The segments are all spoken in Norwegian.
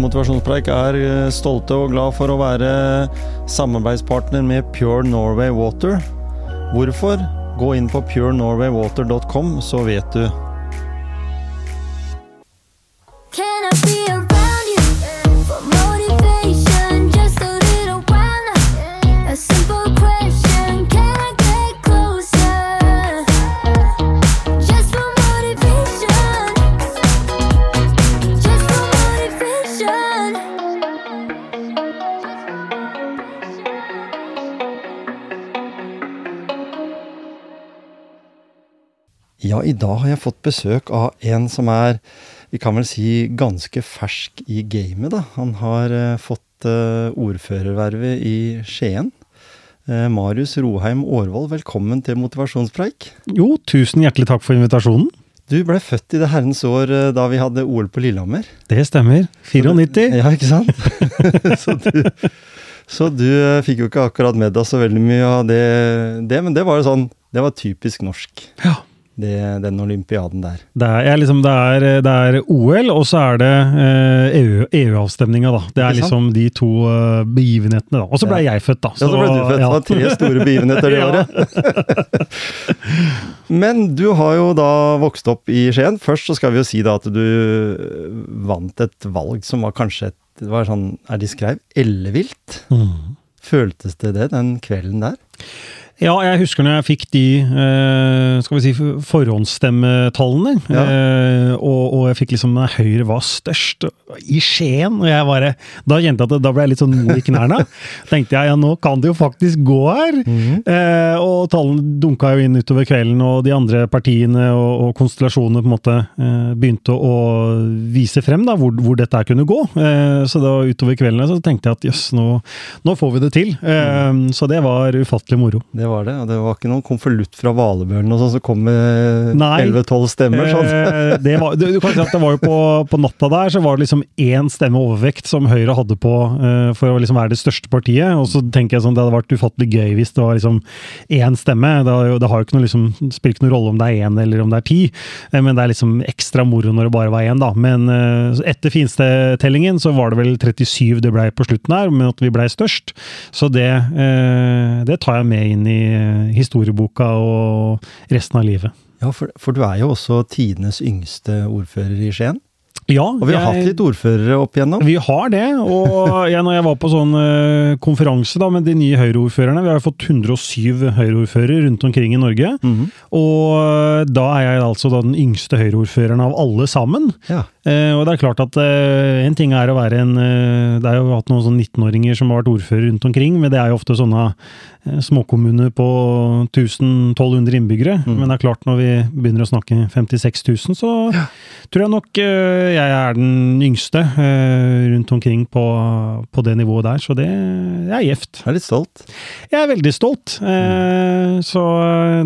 Motivasjonspreik er eh, stolte og glad for å være samarbeidspartner med Pure Norway Water. Hvorfor? Gå inn på purenorwaywater.com, så vet du. I dag har jeg fått besøk av en som er, vi kan vel si, ganske fersk i gamet, da. Han har uh, fått uh, ordførervervet i Skien. Uh, Marius Roheim Aarvold, velkommen til Motivasjonspreik. Jo, tusen hjertelig takk for invitasjonen. Du ble født i det herrens år da vi hadde OL på Lillehammer. Det stemmer. 94. Ja, ikke sant? så du, så du fikk jo ikke akkurat med deg så veldig mye av det, det, men det var jo sånn, det var typisk norsk. Ja. Det, den olympiaden der. Det er, liksom, det, er, det er OL, og så er det eh, EU EU-avstemninga, da. Det er liksom de to eh, begivenhetene, da. Og så ble jeg født, da. Ja, så ble du født. Det var tre store begivenheter det året. Men du har jo da vokst opp i Skien. Først så skal vi jo si da at du vant et valg som var kanskje et det var sånn, er de skrev, ellevilt. Mm. Føltes det det den kvelden der? Ja, jeg husker når jeg fikk de eh, skal vi si, forhåndsstemmetallene, Ja. eh, og, og jeg fikk liksom Høyre var størst i Skien, og jeg bare Da kjente jeg at da ble jeg litt sånn mo i knærne. tenkte jeg ja, nå kan det jo faktisk gå her! Eh, og tallene dunka jo inn utover kvelden, og de andre partiene og, og konstellasjonene på en måte eh, begynte å vise frem da, hvor, hvor dette kunne gå. Eh, så da utover kvelden så tenkte jeg at jøss, nå, nå får vi det til. Mm. Så det var ufattelig moro. Det var det, og det var ikke noen konvolutt fra Valebjørnen og sånn som kom med Nei. 11-12 stemmer. Sånn. Eh, det var, du, du kan si at det var jo på, på natta der, så var det liksom én stemme overvekt som Høyre hadde på uh, for å liksom være det største partiet. Og så tenker jeg sånn, det hadde vært ufattelig gøy hvis det var liksom én stemme. Det, har jo- det har jo ikke noe liksom, spiller ikke noen rolle om det er én eller om det er ti, eh, men det er liksom ekstra moro når det bare var én, da. Men uh, etter finstetellingen så var det vel 37 det blei på slutten her, men at vi blei størst. Så det, uh, det tar jeg med inn i eh, historieboka og resten av livet. Ja, for, for du er jo også tidenes yngste ordfører i Skien. Ja, Og vi har jeg- hatt litt ordførere opp igjennom. Vi har det, og jeg, når jeg var på sånn uh, konferanse da, med de nye Høyre-ordførerne Vi har jo fått 107 Høyre-ordførere rundt omkring i Norge. Mhm. Og eh, da er jeg altså da den yngste Høyre-ordføreren av alle sammen. Ja. Eh, og det er klart at eh, en ting er å være en eh, Det er jo hatt noen sånn 19-åringer som har vært ordfører rundt omkring, men det er jo ofte sånne småkommuner på 1000-1200 innbyggere. Mm. Men det er klart når vi begynner å snakke 56 000, så tror jeg nok jeg er den yngste rundt omkring på, på det nivået der. Så det, er gjevt. Jeg er litt stolt. Jeg er veldig stolt. Mm. så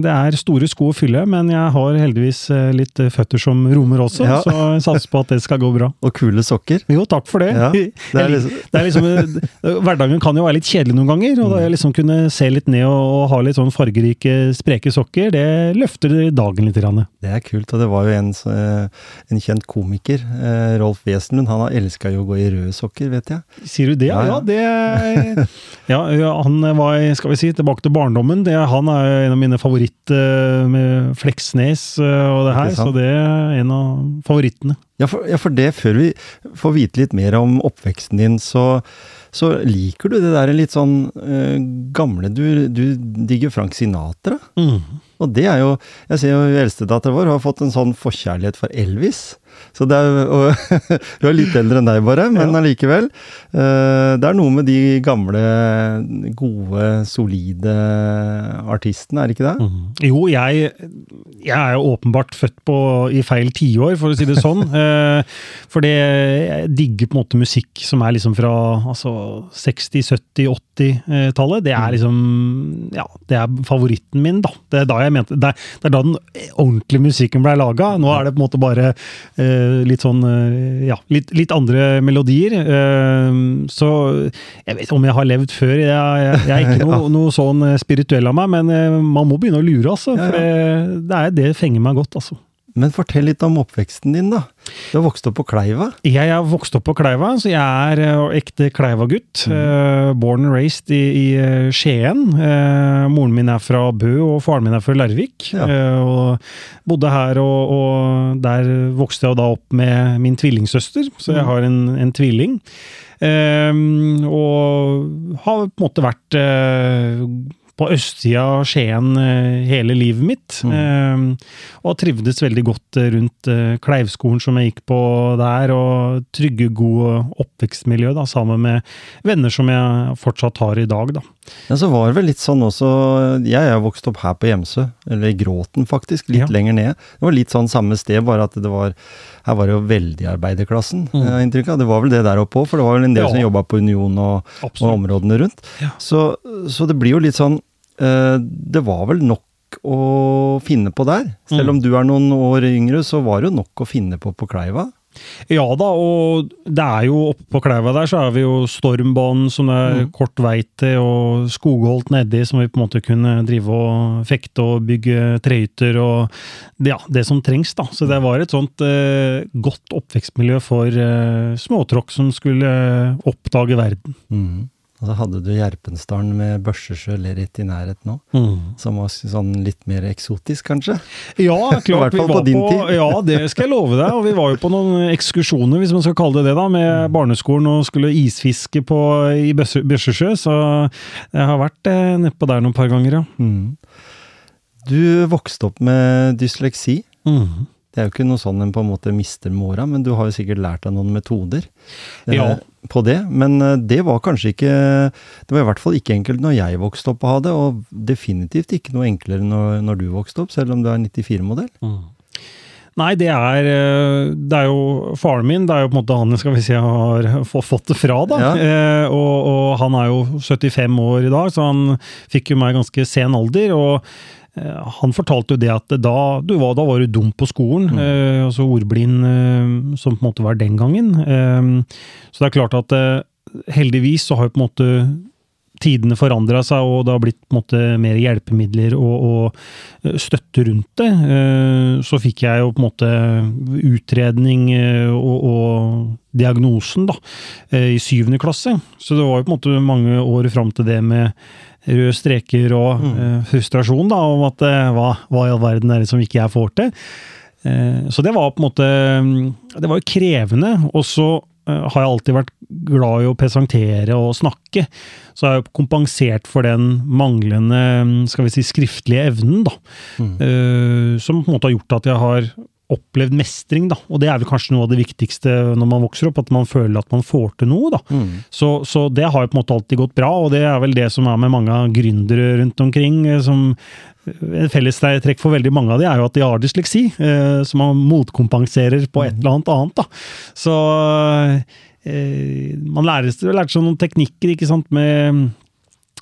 det er store sko å fylle, men jeg har heldigvis litt føtter som romer også, Ja. så jeg satser på at det skal gå bra. Og kule sokker. Jo, takk for det. Ja, det er liksom- det er liksom, eh, hverdagen kan jo være litt kjedelig noen ganger, og da jeg liksom kunne se litt ned og, og ha litt sånn fargerike, spreke sokker, det løfter dagen litt. Grann. Det er kult, og det var jo en, eh, en kjent komiker, eh, Rolf Wesenlund, han har elska jo å gå i røde sokker, vet jeg. Sier du det? Ja, Ja, det Ja, han var, skal vi si, tilbake til barndommen. Det, han er jo en av mine favoritter med Fleksnes og det her, så det er en av favorittene. Ja for, ja, for det, før vi får vite litt mer om oppveksten din, så, så liker du det der litt sånn uh, gamle Du, du digger Frank Sinatra. Mm. Og det er jo Jeg ser jo eldstedattera vår har fått en sånn forkjærlighet for Elvis. Så det er, og, du er litt eldre enn deg, bare, men allikevel. eh, det er noe med de gamle, gode, solide artistene, er det ikke det? Mm. Jo, jeg, jeg er jo åpenbart født på, i feil tiår, for å si det sånn. eh, for det, jeg digger på en måte musikk som er liksom fra altså, 60-, 70-, 80-tallet. Det er liksom Ja, det er favoritten min, da. Det er da jeg mente Det er, det er da den ordentlige musikken ble laga. Nå er det på en måte bare litt sånn eh, Ja, litt, litt andre melodier. Eh, så jeg vet om jeg har levd før. Jeg, jeg, jeg er ikke noe, noe sånn eh, spirituell av meg, men eh, man må begynne å lure, altså. For det, det, er, det fenger meg godt, altså. Men fortell litt om oppveksten din, da. Du har vokst opp på Kleiva. Jeg har vokst opp på Kleiva, så jeg er eh, ekte Kleiva-gutt. Eh, born and raised i, i eh, Skien. Moren min er fra Bø, og faren min er fra Larvik. Ja. Og bodde her, og, og der vokste jeg da opp med min tvillingsøster, så jeg har en, en tvilling. Og har på en måte vært på østsida av Skien eh, hele livet mitt. Mm. og trivdes veldig godt eh, rundt eh, Kleivskolen som jeg gikk på der, og trygge, gode oppvekstmiljø da, sammen med venner som jeg fortsatt har i dag. da. Ja, så var det vel litt sånn også Jeg er vokst opp her på Gjemsø, eller i Gråten faktisk, litt Ja. lenger ned. Det var litt sånn samme sted, bare at det var Her var det jo veldig arbeiderklassen, Mm. jeg har inntrykk av. Det var vel det der oppe òg, for det var vel en del Ja. som jobba på Union og, og områdene rundt. Ja. Så, så det blir jo litt sånn eh, Det var vel nok å finne på der. Selv Mm. om du er noen år yngre, så var det jo nok å finne på på Kleiva. Ja da, og det er jo oppe på Kleiva der, så er vi jo Stormbanen som det er Mm. kort vei til, og Skogholt nedi, som vi på en måte kunne drive og fekte og bygge trehytter og ja, det som trengs, da. Så det var et sånt eh, godt oppvekstmiljø for eh, småtråkk som skulle eh, oppdage verden. Og så hadde du Gjerpensdalen med Børsesjø rett i nærheten òg, som var sånn litt mer eksotisk, kanskje? Ja, I klart. vi var på din tid. Ja, det skal jeg love deg. Og vi var jo på noen ekskursjoner, hvis man skal kalle det det, da, Mm. med barneskolen og skulle isfiske på, i Børsesjø. Så jeg har vært eh, nedpå der noen par ganger, ja. Mm. Du vokste opp med dysleksi. Mm. Det er jo ikke noe sånn en på en måte mister med åra, men du har jo sikkert lært deg noen metoder eh, Ja. på det. Men eh, det var kanskje ikke Det var i hvert fall ikke enkelt når jeg vokste opp å ha det, og definitivt ikke noe enklere når, når du vokste opp, selv om du er 94-modell. Nei, det er, eh, det er jo faren min. Det er jo på en måte han skal vi si, har fått det fra. da. Ja. Eh, og, og han er jo 75 år i dag, så han fikk jo meg ganske sen alder. og han fortalte jo det at da, du var, da var du dum på skolen, eh, altså ordblind eh, som på en måte var den gangen. Eh, så det er klart at eh, heldigvis så har jo på en måte tidene forandra seg, og det har blitt på en måte mer hjelpemidler og, og eh, støtte rundt det. Eh, Så fikk jeg jo på en måte utredning eh, og, og diagnosen da, eh, i syvende klasse. Så det var jo på en måte mange år fram til det med røde streker og eh, frustrasjon da, om at eh, hva, hva i all verden er det som ikke jeg får til. Eh, Så det var på en måte Det var jo krevende. Og så har jeg alltid vært glad i å presentere og snakke. Så har jeg jo kompensert for den manglende skal vi si, skriftlige evnen, da. Eh, Som på en måte har gjort at jeg har opplevd mestring, da. Og det er vel kanskje noe av det viktigste når man vokser opp, at man føler at man får til noe, da. Så, så det har jo på en måte alltid gått bra, og det er vel det som er med mange gründere rundt omkring. eh, som en fellestrekk for veldig mange av de er jo at de har dysleksi, eh, som man motkompenserer på et eller annet annet. da. Så eh, man lærer, lærte seg noen teknikker ikke sant, med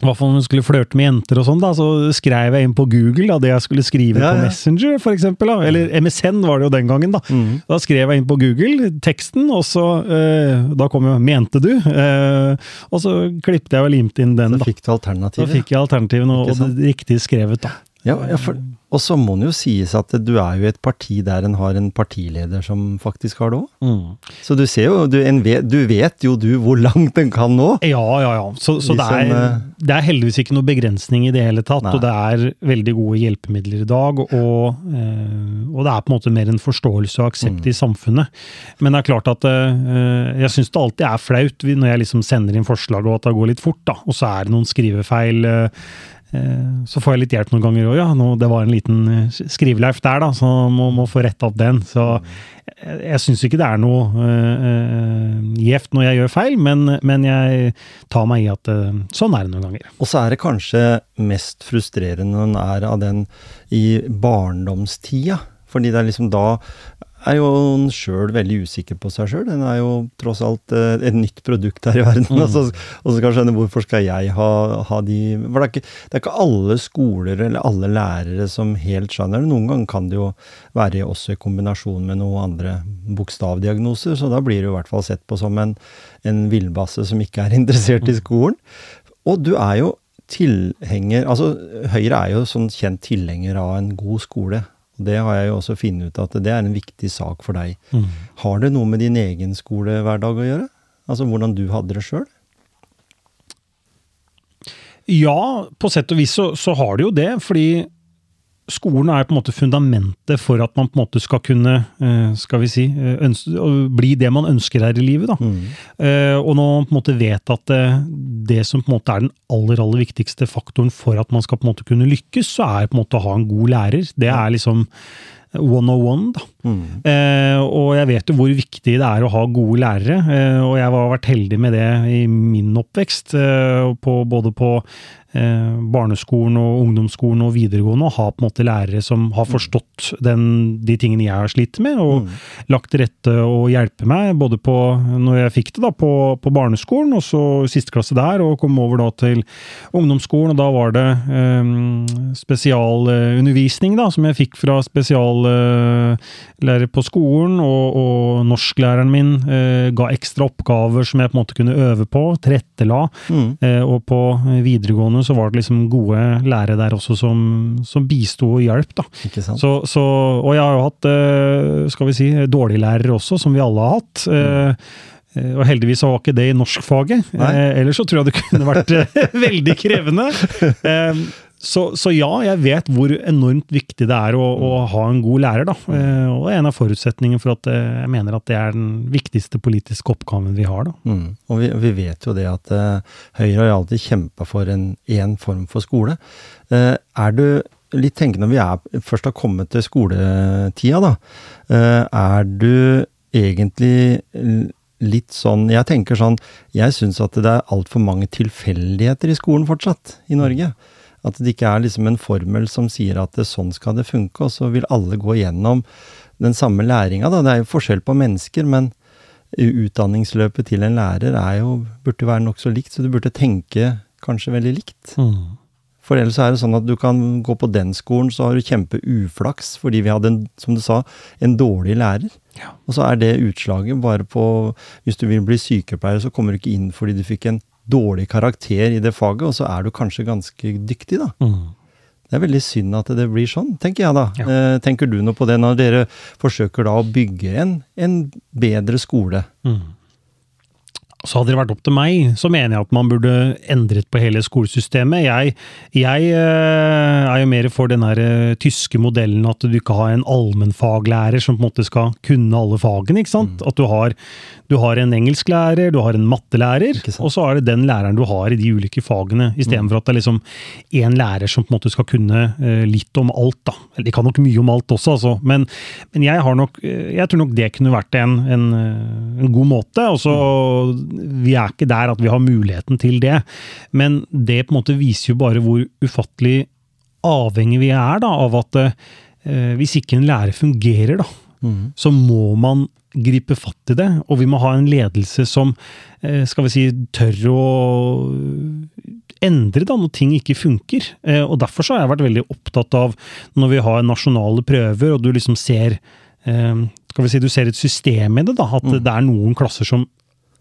hvert fall når hun skulle flørte med jenter og sånn, da, så skrev jeg inn på Google da, det jeg skulle skrive Ja, på. Messenger, for eksempel. Da. Eller MSN var det jo den gangen, da. Mm. Da skrev jeg inn på Google teksten, og så eh, Da kom jo 'mente du', eh, og så klippet jeg og limte inn den. Så da. fikk du Da alternativet. fikk jeg alternativene og, og det riktig skrevet, da. Ja, ja, for, og så må det jo sies at du er jo i et parti der en har en partileder som faktisk har det òg. Så du ser jo, du, en vet, du vet jo du hvor langt en kan nå. Ja, ja, ja. Så, så det, er, eh, det er heldigvis ikke noe begrensning i det hele tatt. Nei. Og det er veldig gode hjelpemidler i dag. Og, eh, og det er på en måte mer en forståelse og aksept Mm. i samfunnet. Men det er klart at eh, jeg syns det alltid er flaut når jeg liksom sender inn forslag og at det går litt fort, da. Og så er det noen skrivefeil. Eh, eh, Så får jeg litt hjelp noen ganger òg, ja. Det var en liten eh, skriveleif der, da, så må, må få retta opp den. Så jeg, jeg syns ikke det er noe gjevt når jeg gjør feil, men, men jeg tar meg i at eh, sånn er det noen ganger. Og så er det kanskje mest frustrerende når en er av den i barndomstida. Fordi det er liksom da er jo sjøl veldig usikker på seg sjøl. Den er jo tross alt eh, et nytt produkt her i verden. Og så og så kan skjønne hvorfor skal jeg ha, ha de For det er, ikke, det er ikke alle skoler eller alle lærere som helt skjønner det. Noen ganger kan det jo være også i kombinasjon med noen andre bokstavdiagnoser, så da blir det jo i hvert fall sett på som en, en villbasse som ikke er interessert i skolen. Og du er jo tilhenger Altså, Høyre er jo sånn kjent tilhenger av en god skole. Det har jeg jo også funnet ut at det er en viktig sak for deg. Mm. Har det noe med din egen skolehverdag å gjøre? Altså hvordan du hadde det sjøl? Ja, på sett og vis så, så har det jo det, fordi skolen er på en måte fundamentet for at man på en måte skal kunne eh, skal vi si, eh, bli det man ønsker her i livet. da. Mm. og nå på en måte vet at eh, det som på en måte er den aller aller viktigste faktoren for at man skal på en måte kunne lykkes, så er på en måte å ha en god lærer. Det er liksom 101, da. Eh, og jeg vet jo hvor viktig det er å ha gode lærere, eh, og jeg har vært heldig med det i min oppvekst, eh, på, både på eh, barneskolen og ungdomsskolen og videregående, og ha på en måte lærere som har forstått den, de tingene jeg har slitt med, og lagt til rette og hjelpe meg, både på når jeg fikk det da, på, på barneskolen, og så siste klasse der, og kom over da til ungdomsskolen, og da var det eh, spesialundervisning da, som jeg fikk fra spesiallærer på skolen, og, og norsklæreren min eh, ga ekstra oppgaver som jeg på en måte kunne øve på, tilrettela, eh, og på videregående så var det liksom gode lærere der også som, som bisto og hjalp, da. Så, så, og jeg har jo hatt, eh, skal vi si, dårlige lærere også, som vi alle har hatt. Eh, eh, Og heldigvis var ikke det i norskfaget. Eh, ellers så tror jeg det kunne vært veldig krevende. Eh, så, så ja, jeg vet hvor enormt viktig det er å, å ha en god lærer. da. Og det er en av forutsetningene for at eh, jeg mener at det er den viktigste politiske oppgaven vi har. da. Mm. Og vi, vi vet jo det at eh, Høyre har alltid kjempa for en én form for skole. Eh, er du litt tenkende når vi er, først har kommet til skoletida, da. eh, er du egentlig litt sånn Jeg tenker sånn Jeg syns at det er altfor mange tilfeldigheter i skolen fortsatt, i Norge. At det ikke er liksom en formel som sier at det, sånn skal det funke, og så vil alle gå gjennom den samme læringa. Det er jo forskjell på mennesker, men utdanningsløpet til en lærer er jo, burde være nokså likt, så du burde tenke kanskje veldig likt. For ellers er det sånn at du kan gå på den skolen, så har du kjempeuflaks fordi vi hadde, en, som du sa, en dårlig lærer. Ja. Og så er det utslaget bare på Hvis du vil bli sykepleier, så kommer du ikke inn fordi du fikk en dårlig karakter i det faget, og så er du kanskje ganske dyktig, da. Mm. Det er veldig synd at det blir sånn, tenker jeg da. Ja. Eh, tenker du noe på det når dere forsøker da å bygge en, en bedre skole? Mm. Så hadde det vært opp til meg, så mener jeg at man burde endret på hele skolesystemet. Jeg, jeg eh, er jo mer for den her eh, tyske modellen at du ikke har en allmennfaglærer som på en måte skal kunne alle fagene. ikke sant? At du har, du har en engelsklærer, du har en mattelærer, og så er det den læreren du har i de ulike fagene, istedenfor at det er liksom én lærer som på en måte skal kunne eh, litt om alt. da. De kan nok mye om alt også, altså. men, men jeg, har nok, eh, jeg tror nok det kunne vært en, en, eh, en god måte. Også, Vi er ikke der at vi har muligheten til det, men det på en måte viser jo bare hvor ufattelig avhengig vi er da, av at eh, hvis ikke en lærer fungerer, da, Mm. så må man gripe fatt i det. Og vi må ha en ledelse som eh, skal vi si, tør å endre da, når ting ikke funker. Eh, Og Derfor så har jeg vært veldig opptatt av når vi har nasjonale prøver, og du liksom ser eh, skal vi si, du ser et system i det, da, at det er noen klasser som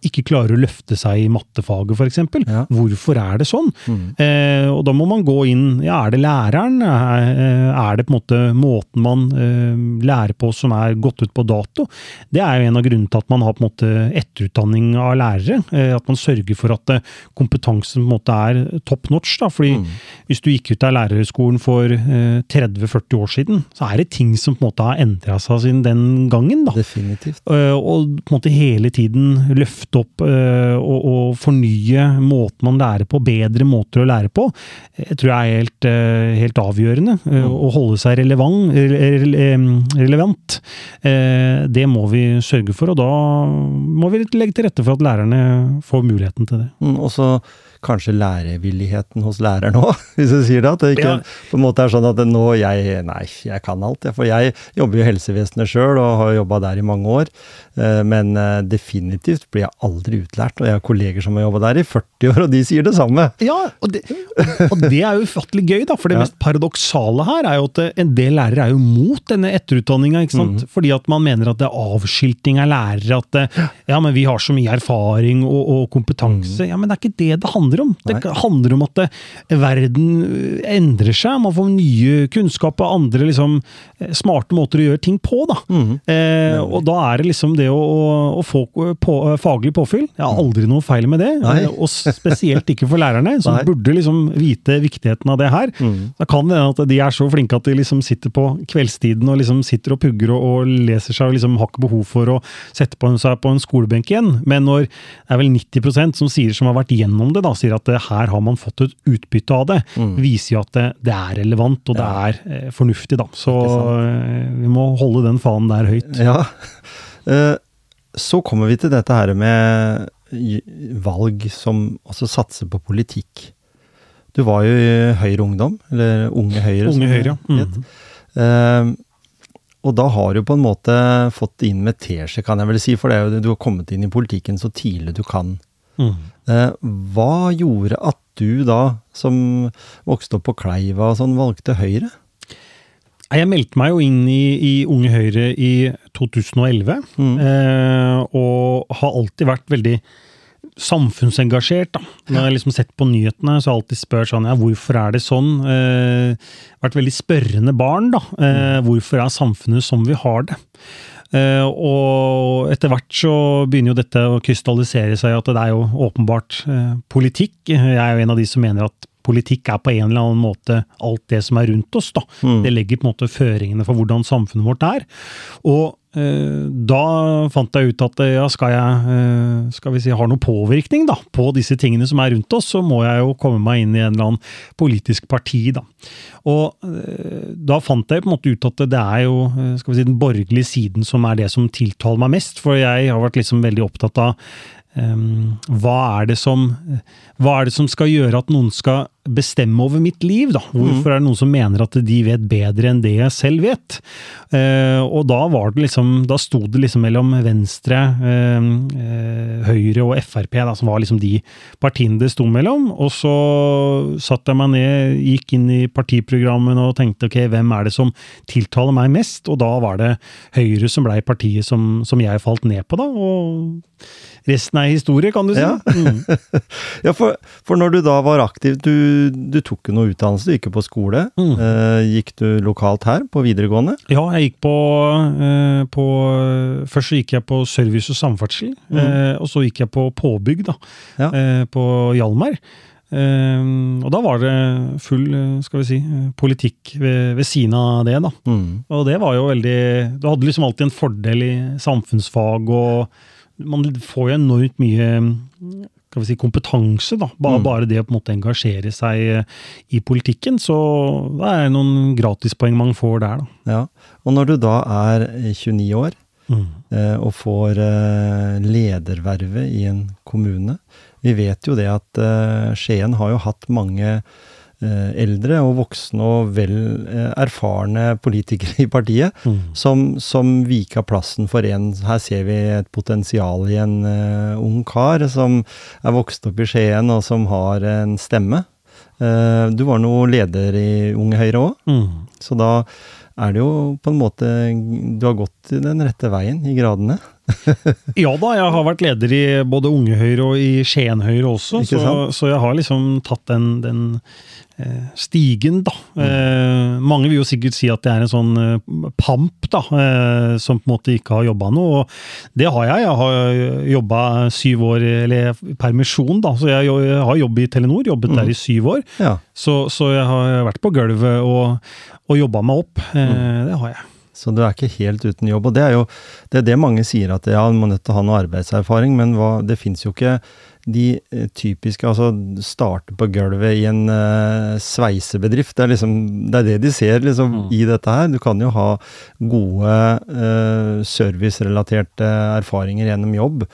ikke klarer å løfte seg i mattefaget, f.eks. Ja. Hvorfor er det sånn? Mm. Eh, og da må man gå inn ja, Er det læreren? Er, eh, er det på en måte måten man eh, lærer på som er gått ut på dato? Det er jo en av grunnene til at man har på en måte etterutdanning av lærere. Eh, at man sørger for at eh, kompetansen på en måte er top notch. Da. Fordi Mm. hvis du gikk ut av lærerhøgskolen for eh, 30-40 år siden, så er det ting som på en måte har endra seg siden den gangen. da. Definitivt. Eh, og på en måte hele tiden løfte opp eh, og, og fornye måten man lærer på, bedre måter å lære på, jeg tror jeg er helt, eh, helt avgjørende. Mm. Å holde seg relevant, rele- rele- relevant, eh, det må vi sørge for, og da må vi legge til rette for at lærerne får muligheten til det. Mm, og så kanskje lærevilligheten hos læreren òg, hvis du sier det. At det ikke Ja. på en måte er sånn at nå jeg Nei, jeg kan alt. For jeg jobber jo i helsevesenet sjøl og har jobba der i mange år. Eh, Men eh, definitivt blir jeg aldri utlært. Og jeg har kolleger som har jobba der i 40 år, og de sier det samme. Ja, og det, og det er jo ufattelig gøy, da. For det Ja. mest paradoksale her er jo at en del lærere er jo mot denne etterutdanninga. Mhm. Fordi at man mener at det er avskilting av lærere. At ja, men vi har så mye erfaring og, og kompetanse. Mm. Ja, men det er ikke det det handler handler om. Det Nei. handler om at det, verden øh, endrer seg, man får nye kunnskap og andre liksom, eh, smarte måter å gjøre ting på. da. Mhm. Eh, og da er det liksom det å, å få på, faglig påfyll. Jeg har aldri noe feil med det. Nei. eh, Og spesielt ikke for lærerne, som Nei. burde liksom vite viktigheten av det her. Mm. Da kan det hende at de er så flinke at de liksom sitter på kveldstiden og liksom sitter og pugger og, og leser seg og liksom har ikke behov for å sette på seg på en skolebenk igjen. Men når det er vel 90% som sier som har vært gjennom det, da, sier at her har man fått et utbytte av det, viser jo at det, det er relevant og det er eh, fornuftig. da. Så eh, vi må holde den fanen der høyt. Ja. Eh, Så kommer vi til dette her med valg som også satser på politikk. Du var jo i Høyre Ungdom, eller Unge Høyre. Unge Høyre, ja. Mm. Eh, og da har du på en måte fått inn med teskje, kan jeg vel si, for det jo du har kommet inn i politikken så tidlig du kan. Mhm. Eh, hva gjorde at du da, som vokste opp på Kleiva og sånn, valgte Høyre? Jeg meldte meg jo inn i, i Unge Høyre i 2011, Mm. eh, og har alltid vært veldig samfunnsengasjert. da. Når jeg har liksom sett på nyhetene, så har jeg alltid spurt sånn, ja, hvorfor er det sånn? Eh, vært veldig spørrende barn, da. Eh, hvorfor er samfunnet som vi har det? Eh, og etter hvert så begynner jo dette å krystallisere seg, at det er jo åpenbart eh, politikk. Jeg er jo en av de som mener at politikk er på en eller annen måte alt det som er rundt oss. da. Mm. Det legger på en måte føringene for hvordan samfunnet vårt er. Og eh, da fant jeg ut at eh, ja, skal jeg eh, skal vi si, har noen påvirkning da, på disse tingene som er rundt oss, så må jeg jo komme meg inn i en eller annen politisk parti. da. Og da fant jeg på en måte ut at det er jo skal vi si, den borgerlige siden som er det som tiltaler meg mest. For jeg har vært liksom veldig opptatt av hva, er det som, hva er det som skal gjøre at noen skal bestemme over mitt liv? da? Hvorfor er det noen som mener at de vet bedre enn det jeg selv vet? Eh, og da var det liksom, da sto det liksom mellom Venstre, eh, eh, Høyre og Frp, da, som var liksom de partiene det sto mellom. Og så satte jeg meg ned, gikk inn i partiprogrammene og tenkte ok, hvem er det som tiltaler meg mest? Og da var det Høyre som blei partiet som, som jeg falt ned på, da. og Resten er historie, kan du si. Ja. Mm. Ja, for, for når du da var aktiv, du, du tok jo noe utdannelse, du gikk jo på skole. Mm. Uh, gikk du lokalt her, på videregående? Ja, jeg gikk på, uh, på Først så gikk jeg på service og samferdsel, eh, og så gikk jeg på påbygg, da. Ja. På Hjalmar. Og da var det full, skal vi si, politikk ved, ved siden av det, da. Mm. Og det var jo veldig Du hadde liksom alltid en fordel i samfunnsfag, og man får jo enormt mye skal vi si, kompetanse, da. Bare, Mm. bare det å på en måte engasjere seg eh, i politikken. Så det er noen gratispoeng man får der, da. Ja. Og når du da er 29 år Mm. eh, og får eh, ledervervet i en kommune Vi vet jo det at eh, Skien har jo hatt mange eh, eldre og voksne og vel eh, erfarne politikere i partiet. Mm. som, som vika plassen for en Her ser vi et potensial i en uh, ung kar som er vokst opp i Skien, og som har en stemme. Uh, du var nå leder i Unge Høyre òg, Mm. så da er det jo på en måte Du har gått den rette veien i gradene. Ja da, jeg har vært leder i både Unge Høyre og i Skien Høyre også, så, så jeg har liksom tatt den, den eh, stigen, da. Eh, mange vil jo sikkert si at det er en sånn eh, pamp, da, eh, som på en måte ikke har jobba noe. Og det har jeg. Jeg har jobba syv år, eller permisjon, da. Så jeg, har jobb i Telenor, jobbet der i syv år. Ja, Så, så jeg har vært på gulvet og, og jobba meg opp. Eh, Det har jeg. Så du er ikke helt uten jobb. Og det er jo det, er det mange sier, at ja, man må nødt til å ha noe arbeidserfaring, men hva, det fins jo ikke de eh, typiske Altså starte på gulvet i en uh, sveisebedrift. Det er liksom det er det de ser liksom Mm. i dette her. Du kan jo ha gode uh, servicerelaterte erfaringer gjennom jobb.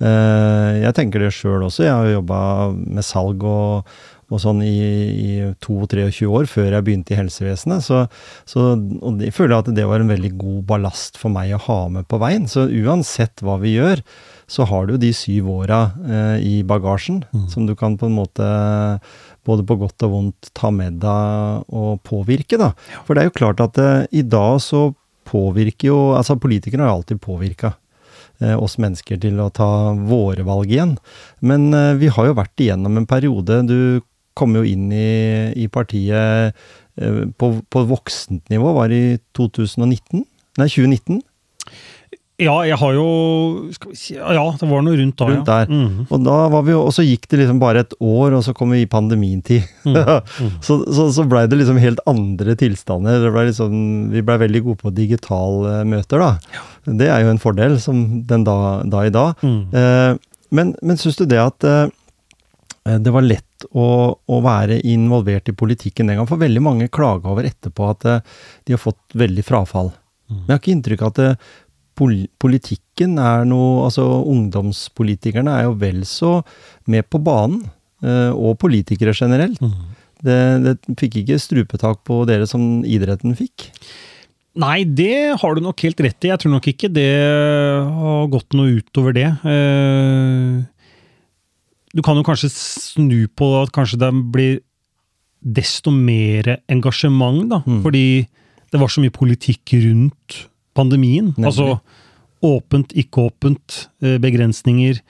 Eh, jeg tenker det sjøl også. Jeg har jo jobba med salg og og sånn i, i 22-23 år før jeg begynte i helsevesenet. Så, så og jeg føler at det var en veldig god ballast for meg å ha med på veien. Så uansett hva vi gjør, så har du jo de syv åra eh, i bagasjen som du kan på en måte både på godt og vondt ta med deg og påvirke, da. For det er jo klart at eh, i dag så påvirker jo Altså, politikere har alltid påvirka. eh, oss mennesker til å ta våre valg igjen. Men eh, vi har jo vært igjennom en periode. Du kom jo inn i, i partiet eh, på, på voksent nivå, var i 2019? Nei, 2019? Ja, jeg har jo si, Ja, det var noe rundt da, Rundt ja. Mm -hmm. Og da var vi jo, og så gikk det liksom bare et år, og så kom vi i pandemintid. så så, så blei det liksom helt andre tilstander. Det ble liksom, vi blei veldig gode på digitale møter, da. Det er jo en fordel som den da, da i dag. Mm. Eh, men men syns du det at eh, det var lett å, å være involvert i politikken den gang? For veldig mange klager over etterpå at eh, de har fått veldig frafall. Men jeg har ikke inntrykk av at eh, pol politikken er noe Altså ungdomspolitikerne er jo vel så med på banen. eh, og politikere generelt. Det, det fikk ikke strupetak på dere som idretten fikk. Nei, det har du nok helt rett i. Jeg tror nok ikke det har gått noe utover det. Eh, Du kan jo kanskje snu på at kanskje det blir desto mer engasjement, da. Mm. Fordi det var så mye politikk rundt pandemien. Nemlig. Altså åpent, ikke åpent, eh, begrensninger.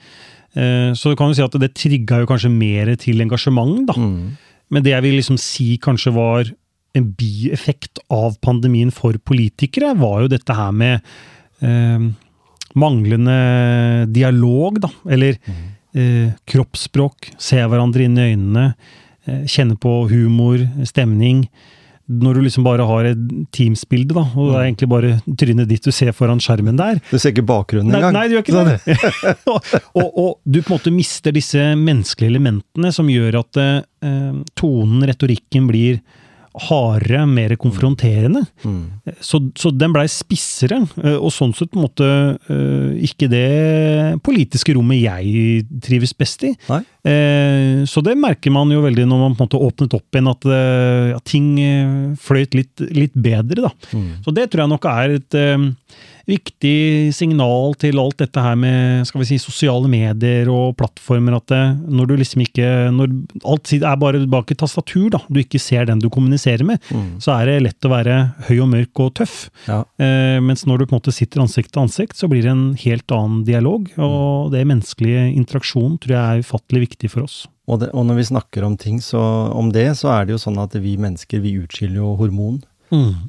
Eh, Så du kan jo si at det trigga jo kanskje mer til engasjement, da. Mm. Men det jeg vil liksom si kanskje var en bieffekt av pandemien for politikere, var jo dette her med eh, manglende dialog, da. Eller eh, kroppsspråk. Se hverandre inn i øynene. Eh, kjenne på humor, stemning. Når du liksom bare har et Teams-bilde, da, og det er egentlig bare trynet ditt du ser foran skjermen der, Du ser ikke bakgrunnen engang. nei, du gjør ikke det. og, og, og du på en måte mister disse menneskelige elementene som gjør at eh, tonen, retorikken, blir hardere, mer konfronterende. Mm. Så, så den blei spissere, eh, og sånn sett måte eh, ikke det politiske rommet jeg trives best i. Nei. Eh, Så det merker man jo veldig når man på en måte åpnet opp igjen, at ja, ting fløyt litt, litt bedre. da. Mm. Så det tror jeg nok er et viktig signal til alt dette her med skal vi si, sosiale medier og plattformer. At det, når du liksom ikke Når alt er bare bak et tastatur, da, du ikke ser den du kommuniserer med, Mm. så er det lett å være høy og mørk og tøff. Ja. Eh, mens når du på en måte sitter ansikt til ansikt, så blir det en helt annen dialog. Og det menneskelige interaksjonen tror jeg er ufattelig viktig for oss. Og, det, og når vi snakker om ting så, om det, så er det jo sånn at vi mennesker vi utskiller jo hormon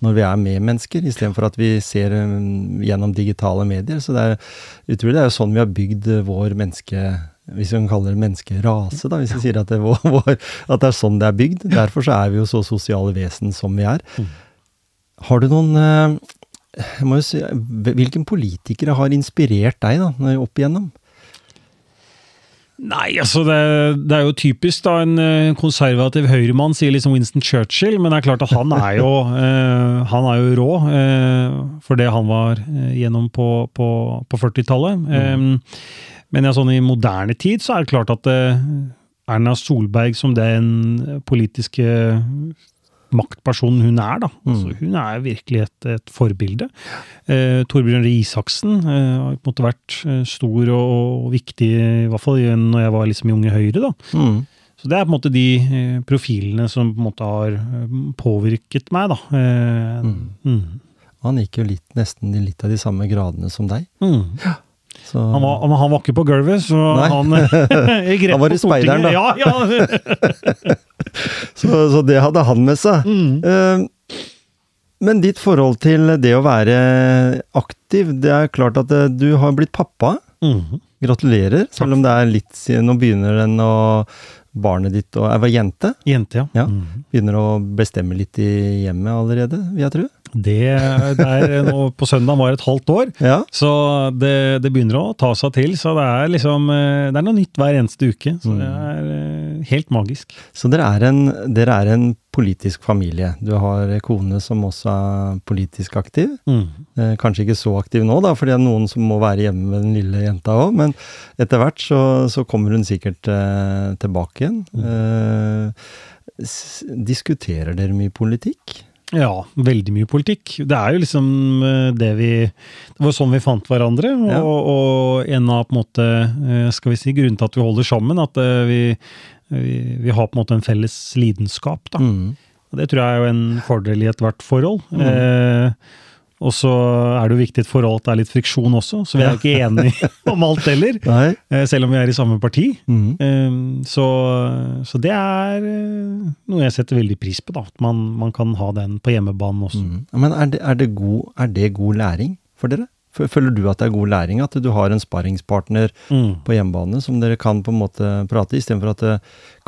når vi er med mennesker, istedenfor at vi ser um, gjennom digitale medier. Så det er utrolig. Det er jo sånn vi har bygd uh, vår menneske... Hvis vi kan kalle det menneskerase, da, hvis vi sier at det, vår, at det er sånn det er bygd. Derfor så er vi jo så sosiale vesen som vi er. Har du noen uh, jeg må jo si, Hvilken politikere har inspirert deg da, opp igjennom? Nei, altså det, det er jo typisk da en eh, konservativ høyremann sier liksom Winston Churchill, men det er klart at han er jo, eh, han er jo rå eh, for det han var eh, gjennom på, på, på 40-tallet. Eh, men ja, sånn i moderne tid så er det klart at eh, Erna Solberg som den politiske maktpersonen hun er, da. Altså, hun er virkelig et, et forbilde. Eh, Torbjørn Røe Isaksen eh, har på en måte vært eh, stor og, og viktig, i hvert fall når jeg var liksom i Unge Høyre. da. Mm. Så det er på en måte de eh, profilene som på en måte har eh, påvirket meg, da. Eh, mm. Han gikk jo litt, nesten i litt av de samme gradene som deg. Mm. Så, Han, var, han, var ikke på gulvet, så Nei. han eh, gikk rett Han var i speideren, da. Ja, ja. så, så det hadde han med seg. Mm. Uh, men ditt forhold til det å være aktiv, det er klart at eh, du har blitt pappa. Mm. Gratulerer, selv om det er litt siden Nå begynner den å Barnet ditt og Jeg var jente. Jente, ja. Ja. Mm. Begynner å bestemme litt i hjemmet allerede, vil jeg tro. Det, der er nå På søndag var et halvt år. Ja. Så det, det begynner å ta seg til. Så det er liksom eh, Det er noe nytt hver eneste uke. Så det er eh, helt magisk. Så dere er, en, dere er en politisk familie. Du har kone som også er politisk aktiv. Mm. Eh, kanskje ikke så aktiv nå, da, for det er noen som må være hjemme med den lille jenta òg, men etter hvert så, så kommer hun sikkert eh, tilbake igjen. Eh, diskuterer dere mye politikk? Ja, veldig mye politikk. Det er jo liksom eh, det vi Det var sånn vi fant hverandre, og, Ja. og en av på en måte eh, skal vi si, grunnen til at vi holder sammen, at eh, vi, vi, vi har på en måte en felles lidenskap. da. Mm. Og Det tror jeg er jo en fordel i ethvert forhold. Eh, Og så er det jo viktig for alt det er litt friksjon også, så vi er jo ikke enige om alt heller. Eh, Selv om vi er i samme parti. Eh, Så, så det er eh, noe jeg setter veldig pris på, da. At man, man kan ha den på hjemmebanen også. Mm. Men er det, er, det god, er det god læring for dere? Føler du at det er god læring at du har en sparringspartner Mm. på hjemmebane som dere kan på en måte prate istedenfor at det,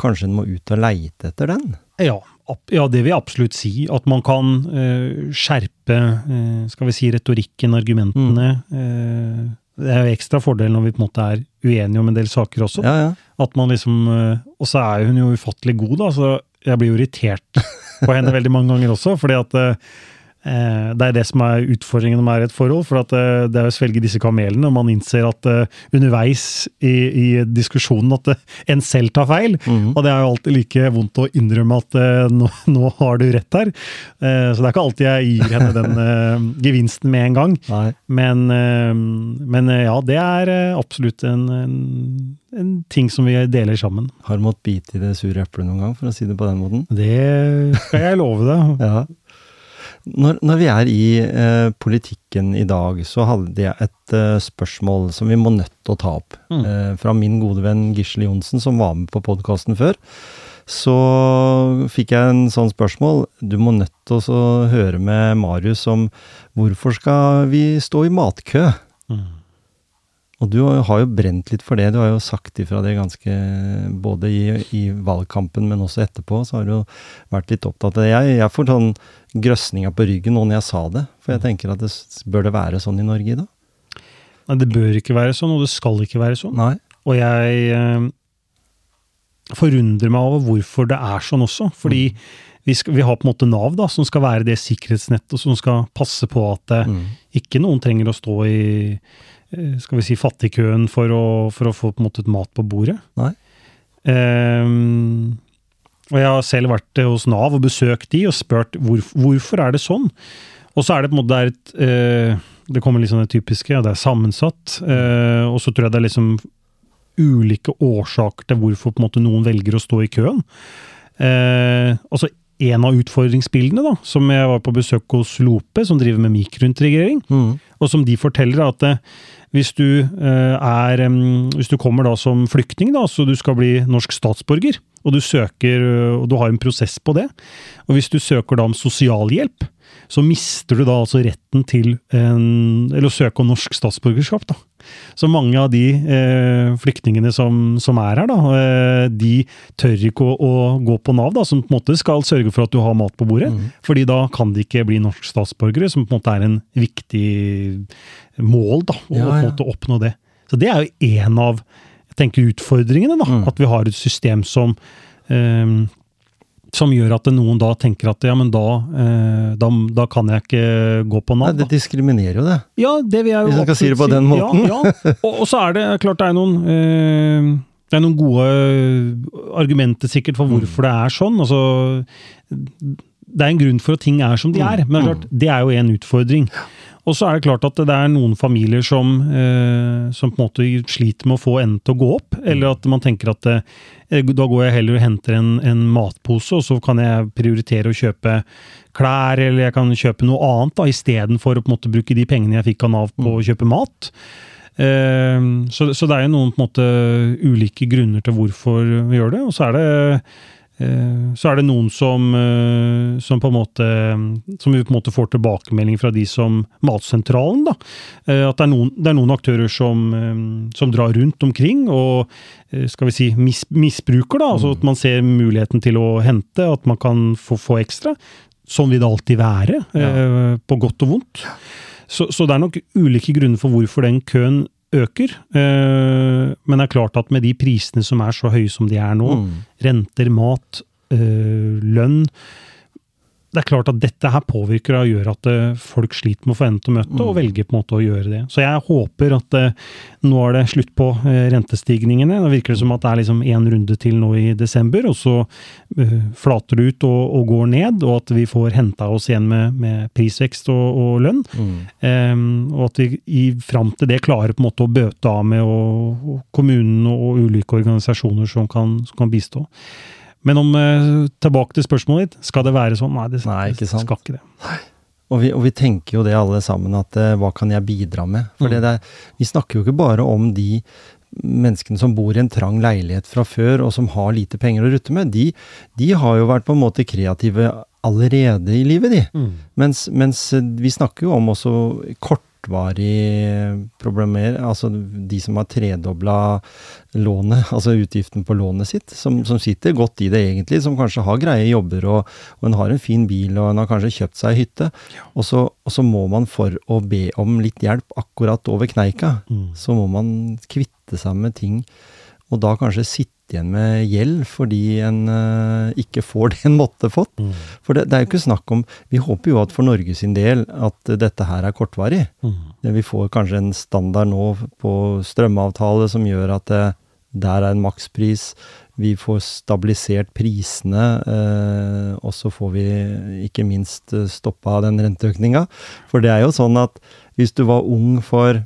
kanskje en må ut og leite etter den? Ja, ja, det vil jeg absolutt si. At man kan uh, skjerpe uh, skal vi si, retorikken, argumentene. Eh, det er jo ekstra fordel når vi på en måte er uenige om en del saker også. Ja, ja. At man liksom, Og så er hun jo ufattelig god, da, så jeg blir jo irritert på henne veldig mange ganger også. fordi at det er det som er utfordringen med et forhold. For at eh, det er å svelge disse kamelene, og man innser at eh, underveis i, i diskusjonen at eh, en selv tar feil. Mm. Og det er jo alltid like vondt å innrømme at eh, nå, nå har du rett her. Eh, så det er ikke alltid jeg gir henne den eh, gevinsten med en gang. Men, eh, men eh, ja, det er eh, absolutt en, en, en ting som vi deler sammen. Har du måttet bite i det sure eplet noen gang, for å si det på den måten? Det skal jeg love deg. Ja. Når, når vi er i eh, politikken i dag, så hadde jeg et eh, spørsmål som vi må nødt til å ta opp. Mm. Eh, fra min gode venn Gisle Johnsen, som var med på podkasten før. Så fikk jeg en sånn spørsmål. Du må nødt til å høre med Marius om hvorfor skal vi stå i matkø? Mm. Og du har jo brent litt for det. Du har jo sagt ifra det ganske Både i, i valgkampen, men også etterpå, så har du jo vært litt opptatt av det. Jeg, jeg får sånn grøsninga på ryggen nå når jeg sa det. For jeg tenker at det bør det være sånn i Norge i dag? Nei, det bør ikke være sånn, og det skal ikke være sånn. Nei. Og jeg eh, forundrer meg over hvorfor det er sånn også. Fordi vi, skal, vi har på en måte Nav, da, som skal være det sikkerhetsnettet som skal passe på at eh, Mm. ikke noen trenger å stå i skal vi si, fattigkøen for å, for å få på en måte et mat på bordet. Nei. Um, og jeg har selv vært eh, hos Nav og besøkt de og spurt hvor, hvorfor er det sånn. Og så er det på en måte det et uh, Det kommer liksom det typiske, ja, det er sammensatt. Uh, og så tror jeg det er liksom ulike årsaker til hvorfor på en måte noen velger å stå i køen. Uh, altså En av utfordringsbildene, da, som jeg var på besøk hos Lope, som driver med mikrointegrering, Mm. og som de forteller at eh, hvis du eh, er Hvis du kommer da som flyktning, da, så du skal bli norsk statsborger, og du søker eh, og du har en prosess på det, og hvis du søker da om sosialhjelp, så mister du da altså retten til en, eller å søke om norsk statsborgerskap. da. Så mange av de eh, flyktningene som, som er her, da, eh, de tør ikke å, å gå på Nav, da, som på en måte skal sørge for at du har mat på bordet. Mm. fordi da kan de ikke bli norsk statsborgere, som på en måte er en viktig mål, da, å Ja, ja. oppnå det. Så det er jo en av tenker, utfordringene, da. Mm. At vi har et system som eh, som gjør at noen da tenker at ja, men da, eh, da, da kan jeg ikke gå på Nei, det diskriminerer jo det. Ja, det vil jeg jo Hvis man kan si det på den måten. Ja, ja. Og, og så er det klart det er noen eh, det er noen gode argumenter sikkert for hvorfor det er sånn. Altså, det er en grunn for at ting er som de er, men det er, klart, det er jo en utfordring. Og så er det klart at det er noen familier som, eh, som på en måte sliter med å få enden til å gå opp, eller at man tenker at eh, da går jeg heller og henter en, en matpose, og så kan jeg prioritere å kjøpe klær, eller jeg kan kjøpe noe annet da, istedenfor å på en måte bruke de pengene jeg fikk av Nav på å kjøpe mat. Eh, så, så det er jo noen på en måte ulike grunner til hvorfor vi gjør det, og så er det Så er det noen som, eh, som på en måte Som vi på en måte får tilbakemelding fra de som Matsentralen, da. Eh, At det er noen, det er noen aktører som, eh, som drar rundt omkring og eh, skal vi si mis, misbruker, da. Altså at man ser muligheten til å hente, at man kan få, få ekstra. Sånn vil det alltid være, ja. på godt og vondt. Så, så det er nok ulike grunner for hvorfor den køen øker. Eh, men det er klart at med de prisene som er så høye som de er nå, Mm. renter, mat, øh, lønn Det er klart at dette her påvirker og gjør at øh, folk sliter med å få endene til å møte, og velger på en måte å gjøre det. Så jeg håper at øh, nå er det slutt på øh, rentestigningene. Nå virker det som at det er liksom én runde til nå i desember, og så flater det ut og, og går ned, og at vi får henta oss igjen med, med prisvekst og, og lønn. Mm. Um, og at vi i, fram til det klarer på en måte å bøte av med og, og kommunen og ulike organisasjoner som kan, som kan bistå. Men om, eh, tilbake til spørsmålet ditt, skal det være sånn? Nei, det, Nei, ikke sant. skal ikke det. Og vi, og vi tenker jo det alle sammen, at eh, hva kan jeg bidra med? For det der, vi snakker jo ikke bare om de menneskene som bor i en trang leilighet fra før, og som har lite penger å rutte med. De, de har jo vært på en måte kreative allerede i livet, de. Mm. Mens, mens eh, vi snakker jo om også kortvarige problemer, altså de som har tredobla lånet, altså utgiften på lånet sitt, som, som sitter godt i det egentlig, som kanskje har greie jobber og, og en har en fin bil og en har kanskje kjøpt seg hytte, og, så, og så må man for å be om litt hjelp akkurat over kneika, Mm. så må man kvitte seg med ting, og da kanskje sitte igjen med gjeld fordi en uh, ikke får det en måtte fått. Mm. For det, det er jo ikke snakk om Vi håper jo at for Norge sin del at dette her er kortvarig. Mm. Vi får kanskje en standard nå på strømavtale som gjør at det, der er en makspris. Vi får stabilisert prisene, uh, og så får vi ikke minst eh, stoppa den renteøkninga. For det er jo sånn at hvis du var ung for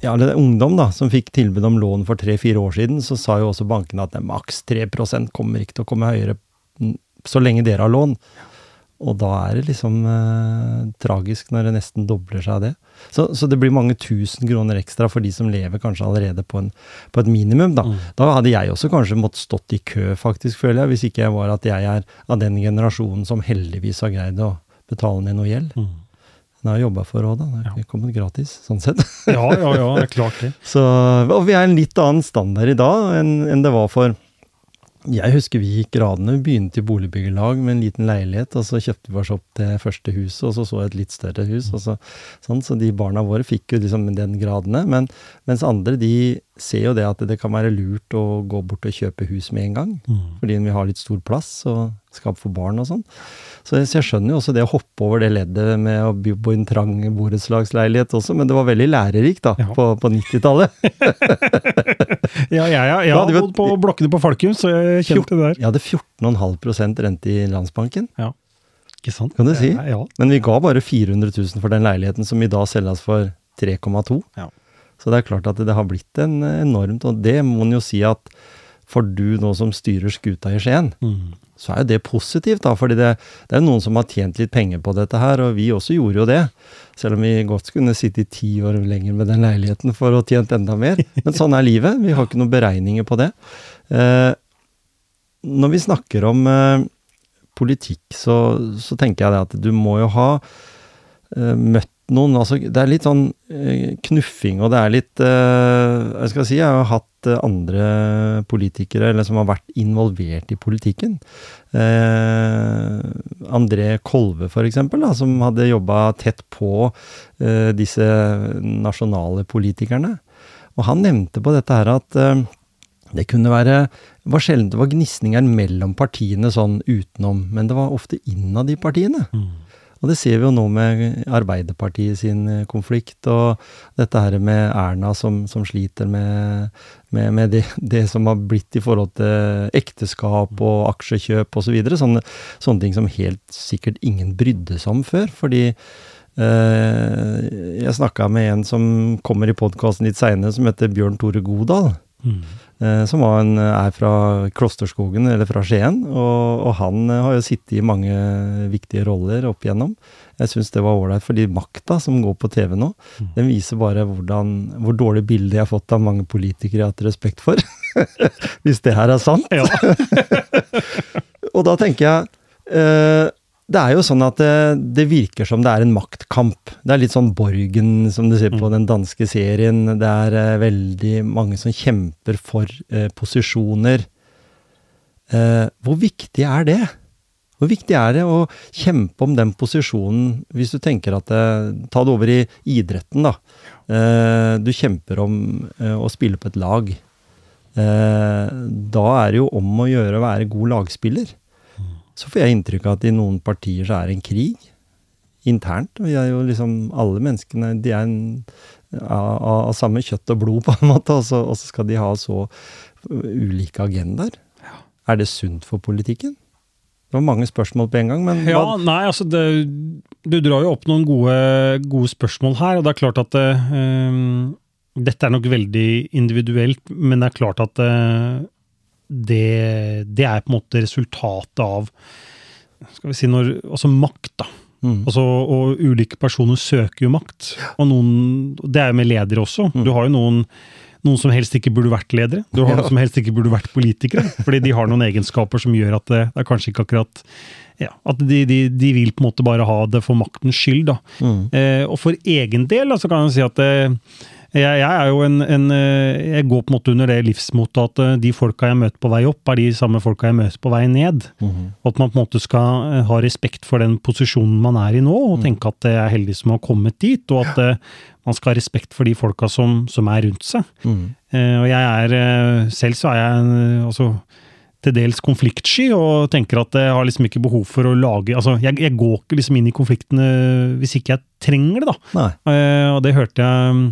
ja, eller ungdom da, som fikk tilbud om lån for tre-fire år siden, så sa jo også bankene at det maks 3% kommer ikke til å komme høyere så lenge dere har lån. Og da er det liksom eh, tragisk når det nesten dobler seg av det. Så, så det blir mange tusen kroner ekstra for de som lever kanskje allerede på, en, på et minimum. Da. Mm. da hadde jeg også kanskje måttet stått i kø, faktisk, føler jeg, hvis ikke jeg var at jeg er av den generasjonen som heldigvis har greid å betale ned noe gjeld. Mm. Den har jeg jobba for òg, da. Det har ikke kommet gratis, sånn sett. Ja, ja, ja, det er klart det. Så, og vi er en litt annen standard i dag enn, enn det var for Jeg husker vi gikk gradene. Vi begynte i boligbyggelag med en liten leilighet, og så kjøpte vi oss opp det første huset, og så så et litt større hus. så, sånn, så de barna våre fikk jo liksom den gradene. Men, mens andre de ser jo det at det kan være lurt å gå bort og kjøpe hus med en gang. Mm. Fordi vi har litt stor plass og skap for barn og sånn. Så så jeg skjønner jo også det å hoppe over det leddet med å bo på en trang borettslagsleilighet også, men det var veldig lærerikt da, Ja. på, på 90-tallet. Ja, jeg, ja, jeg har bodd på blokkene på Falkum, så jeg kjente det der. Jeg hadde 14,5% rente i Landsbanken, Ikke sant? kan du si. Ja, ja. Men vi ga bare 400 000 for den leiligheten, som i dag selges for 3,2. Ja. Så det er klart at det har blitt en enormt, og det må en jo si at for du nå som styrer skuta i Skien, Mm. så er jo det positivt, da. fordi det, det er noen som har tjent litt penger på dette her, og vi også gjorde jo det. Selv om vi godt kunne sitte i ti år lenger med den leiligheten for å tjent enda mer. Men sånn er livet. Vi har ikke noen beregninger på det. Eh, når vi snakker om eh, politikk, så, så tenker jeg det at du må jo ha møtt noen altså Det er litt sånn eh, knuffing, og det er litt eh, Jeg skal si, jeg har hatt eh, andre politikere eller som har vært involvert i politikken. Eh, André Kolve, da, som hadde jobba tett på eh, disse nasjonale politikerne. Og han nevnte på dette her at eh, det kunne være var sjelden det var gnisninger mellom partiene sånn utenom, men det var ofte innad i partiene. Mm. Og det ser vi jo nå med Arbeiderpartiet sin eh, konflikt, og dette her med Erna som, som sliter med, med, med det, det som har blitt i forhold til ekteskap og aksjekjøp osv. Så sånne, sånne ting som helt sikkert ingen brydde seg om før. Fordi eh, jeg snakka med en som kommer i podkasten litt seinere, som heter Bjørn Tore Godal. Mm. Eh, som var en, er fra Klosterskogen, eller fra Skien. Og, og han eh, har jo sittet i mange viktige roller opp igjennom. Jeg syns det var ålreit, fordi makta som går på TV nå, Mm. den viser bare hvordan, hvor dårlig bilde jeg har fått av mange politikere jeg har hatt respekt for. Hvis det her er sant. Ja. Og da tenker jeg eh, Det er jo sånn at det, det virker som det er en maktkamp. Det er litt sånn Borgen, som du ser på den danske serien. Det er eh, veldig mange som kjemper for eh, posisjoner. Eh, hvor viktig er det? Hvor viktig er det å kjempe om den posisjonen, hvis du tenker at det, Ta det over i idretten, da. Eh, du kjemper om eh, å spille på et lag. Eh, da er det jo om å gjøre å være god lagspiller. Så får jeg inntrykk av at i noen partier så er det en krig internt. Vi er jo liksom Alle menneskene de er en, av, av, samme kjøtt og blod, på en måte, og så, og så skal de ha så ulike agendaer. Er det sunt for politikken? Det var mange spørsmål på en gang, men Ja, hva, nei, altså det, Du drar jo opp noen gode, gode spørsmål her, og det er klart at ehm, Dette er nok veldig individuelt, men det er klart at eh, det, det er på en måte resultatet av Skal vi si når Altså makt, da. Mm. Altså, og ulike personer søker jo makt. Og noen, det er jo med ledere også. Du har jo noen, noen som helst ikke burde vært ledere. Du har Mm. Ja. noen som helst ikke burde vært politikere. Fordi de har noen egenskaper som gjør at det, det er kanskje ikke akkurat ja, At de, de, de vil på en måte bare ha det for maktens skyld, da. Mm. Eh, og for egen del da, så kan jeg si at eh, jeg, jeg er jo en, en eh, Jeg går på en måte under det livsmotet at eh, de folka jeg møter på vei opp, er de samme folka jeg møter på vei ned. Mhm. Og at man på en måte skal eh, ha respekt for den posisjonen man er i nå, og tenke at jeg er heldig som har kommet dit, og at ja. man skal ha respekt for de folka som, som er rundt seg. Mm. Eh, og jeg er Selv så er jeg altså, til dels konfliktsky, og tenker at jeg har liksom ikke behov for å lage Altså, jeg, jeg går ikke liksom inn i konfliktene hvis ikke jeg trenger det, da. Eh, og det hørte jeg mm,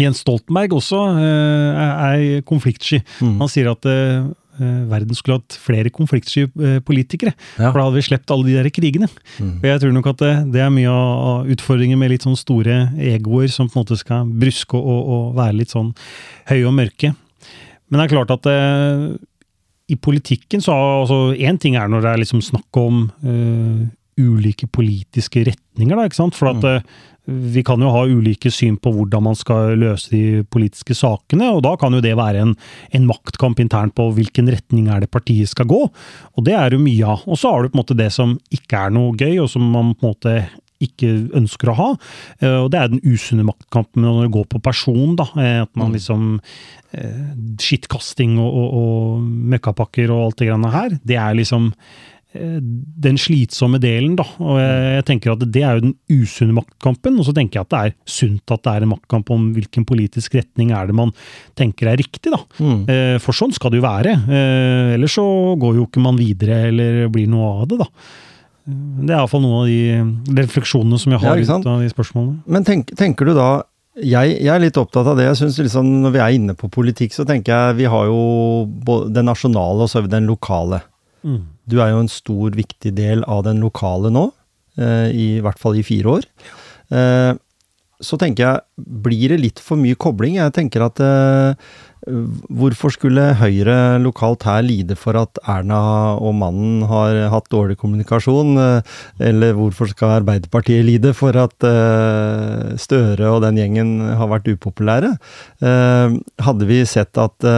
Jens Stoltenberg også eh, er, konfliktsky. Mm. Han sier at eh, eh, verden skulle hatt flere konfliktsky politikere. Ja. For da hadde vi sluppet alle de der krigene. Mm. Og jeg tror nok at det, det er mye av utfordringen med litt sånn store egoer som på en måte skal bruske og, og være litt sånn høye og mørke. Men det er klart at eh, i politikken så altså Én ting er når det er liksom snakk om eh, ulike politiske retninger, da, ikke sant. For at eh, vi kan jo ha ulike syn på hvordan man skal løse de politiske sakene, og da kan jo det være en, en maktkamp internt på hvilken retning er det partiet skal gå. Og det er jo mye av. Og så har du på en måte det som ikke er noe gøy, og som man på en måte ikke ønsker å ha. eh, Og det er den usunne maktkampen når det går på person, da. eh, At man liksom eh, Skittkasting og, og, og møkkapakker og alt det greiene her. Det er liksom den slitsomme delen, da. Og jeg, jeg tenker at det er jo den usunne maktkampen. Og så tenker jeg at det er sunt at det er en maktkamp om hvilken politisk retning er det man tenker er riktig, da. Mm. Eh, For sånn skal det jo være. Eh, Ellers så går jo ikke man videre eller blir noe av det, da. Eh, Det er iallfall noen av de refleksjonene som jeg har ja, ut av de spørsmålene. Men tenk, tenker du da jeg, jeg er litt opptatt av det. jeg synes liksom Når vi er inne på politikk, så tenker jeg vi har jo både den nasjonale og så har vi den lokale. Mm. Du er jo en stor, viktig del av den lokale nå, eh, i hvert fall i fire år. Eh, så tenker jeg, blir det litt for mye kobling? Jeg tenker at eh, hvorfor skulle Høyre lokalt her lide for at Erna og mannen har hatt dårlig kommunikasjon? Eller hvorfor skal Arbeiderpartiet lide for at Støre og den gjengen har vært upopulære? Hadde vi sett at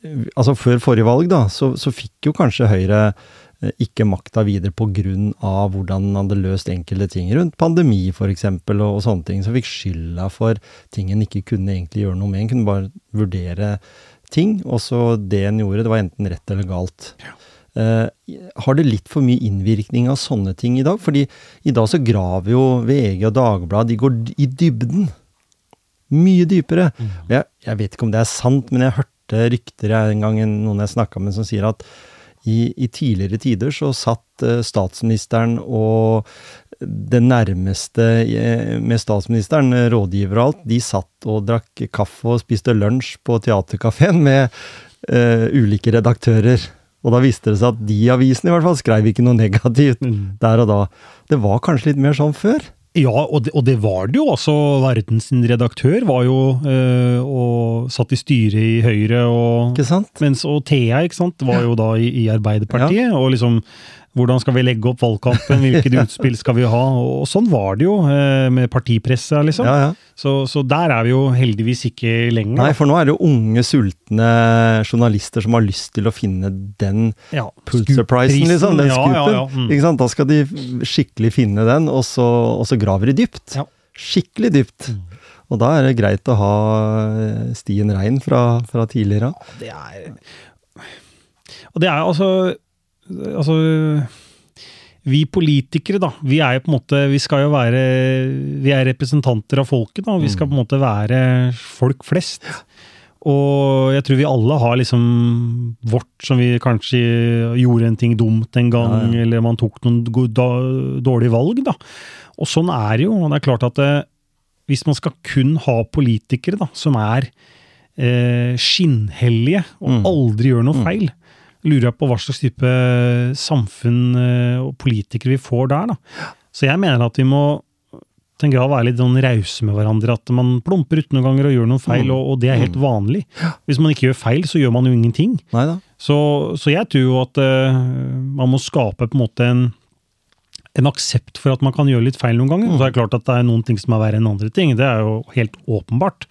altså Før forrige valg, da, så, så fikk jo kanskje Høyre eh, ikke makta videre pga. hvordan han hadde løst enkelte ting rundt pandemi f.eks. Og, og sånne ting. Så fikk skylda for ting en ikke kunne egentlig gjøre noe med. En kunne bare vurdere ting, og så det en gjorde, det var enten rett eller galt. Eh, har det litt for mye innvirkning av sånne ting i dag? Fordi i dag så graver jo VG og Dagbladet, de går i dybden. Mye dypere. Mm. Jeg, jeg vet ikke om det er sant, men jeg hørte rykter jeg, en gang noen jeg snakka med som sier at i, i tidligere tider så satt eh, statsministeren og det nærmeste eh, med statsministeren, eh, rådgiver og alt, de satt og drakk kaffe og spiste lunsj på teaterkafeen med uh, ulike redaktører. Og da viste det seg at de avisene i hvert fall skrev ikke noe negativt Mm. der og da. Det var kanskje litt mer sånn før? Ja, og det, og det var det jo. altså Verdens redaktør var jo øh, og satt i styret i Høyre. og? Mens, og Thea ikke sant, var jo da i, i Arbeiderpartiet. Og liksom hvordan skal vi legge opp valgkampen, hvilket utspill skal vi ha? Og sånn var det jo eh, med partipresset, liksom. Ja, ja. Så, så der er vi jo heldigvis ikke lenger. Nei, for nå er det jo unge, sultne journalister som har lyst til å finne den ja, Pulitzer-prisen, liksom. Den scoopen. Mm. Ikke sant? Da skal de skikkelig finne den, og så, og så graver de dypt. Skikkelig dypt. Og da er det greit å ha eh, stien rein fra, fra tidligere av. Det er Og det er altså Altså Vi politikere, da. Vi er jo på en måte Vi skal jo være Vi er representanter av folket, da. Vi skal på en måte være folk flest. Og jeg tror vi alle har liksom vårt som vi kanskje gjorde en ting dumt en gang, Ja, ja. eller man tok noen dårlige valg, da. Og sånn er det jo. Og det er klart at det, hvis man skal kun ha politikere da, som er eh, skinnhellige og Mm. aldri gjør noe feil, lurer jeg på hva slags type samfunn eh, og politikere vi får der. da. Så jeg mener at vi må til en grad være litt sånn rause med hverandre. At man plumper ut noen ganger og gjør noen feil, Mm. og, og det er helt vanlig. Hvis man ikke gjør feil, så gjør man jo ingenting. Så, så jeg tror jo at uh, man må skape på en måte en, en aksept for at man kan gjøre litt feil noen ganger. Mm. så er det klart at det er noen ting som er verre enn andre ting, det er jo helt åpenbart.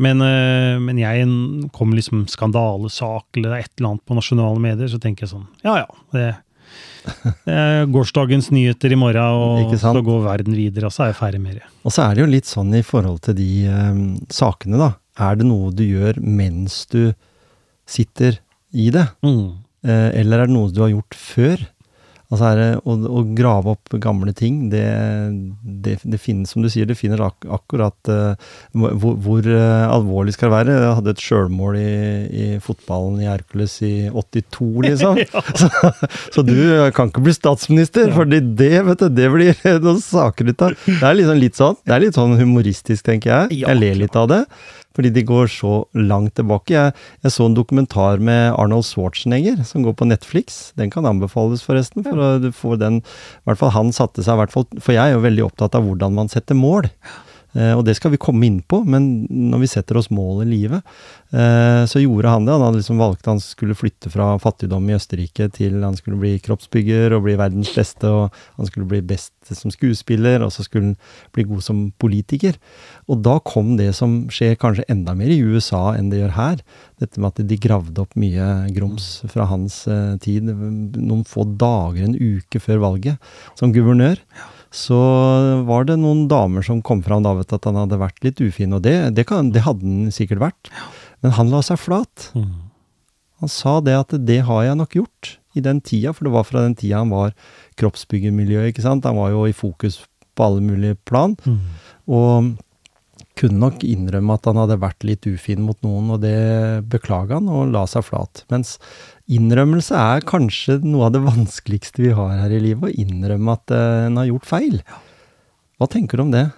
Men, eh, men jeg kommer liksom skandalesak eller er et eller annet på nasjonale medier, så tenker jeg sånn ja ja, det, det er gårsdagens nyheter i morgen, og så går verden videre, og så er jeg ferdig med det. Og så er det jo litt sånn i forhold til de um, sakene, da. Er det noe du gjør mens du sitter i det? Mm. Eh, eller er det noe du har gjort før? Altså det å, å grave opp gamle ting, det, det, det finnes, som du sier, det finner ak akkurat uh, hvor, hvor uh, alvorlig skal det være. Jeg hadde et sjølmål i, i fotballen i Hercules i 82, liksom. så, så du kan ikke bli statsminister, fordi det, vet du, det blir noen saker ut av. Det er liksom litt sånn, det er litt sånn humoristisk, tenker jeg. Ja, Jeg ler litt av det. Fordi de går så langt tilbake. Jeg, jeg så en dokumentar med Arnold Schwarzenegger som går på Netflix. Den kan anbefales, forresten. For du den i hvert fall Han satte seg i hvert fall For jeg er jo veldig opptatt av hvordan man setter mål. Eh, og det skal vi komme inn på, men når vi setter oss mål i livet, eh, så gjorde han det. Han hadde liksom valgt han skulle flytte fra fattigdom i Østerrike til han skulle bli kroppsbygger og bli verdens beste, og han skulle bli best som skuespiller, og så skulle han bli god som politiker. Og da kom det som skjer kanskje enda mer i USA enn det gjør her. Dette med at de gravde opp mye grums fra hans eh, tid, noen få dager, en uke før valget, som guvernør så var det noen damer som kom fram da, vet at han hadde vært litt ufin, og det, det, kan, det hadde han sikkert vært. Men han la seg flat. Mm. Han sa det at det har jeg nok gjort i den tida, for det var fra den tida han var kroppsbyggermiljø, ikke sant. Han var jo i fokus på alle mulige plan, Mm. og kunne nok innrømme at han hadde vært litt ufin mot noen, og det beklaga han, og la seg flat. Mens innrømmelse er kanskje noe av det vanskeligste vi har her i livet, å innrømme at eh, en har gjort feil. Hva tenker du om det?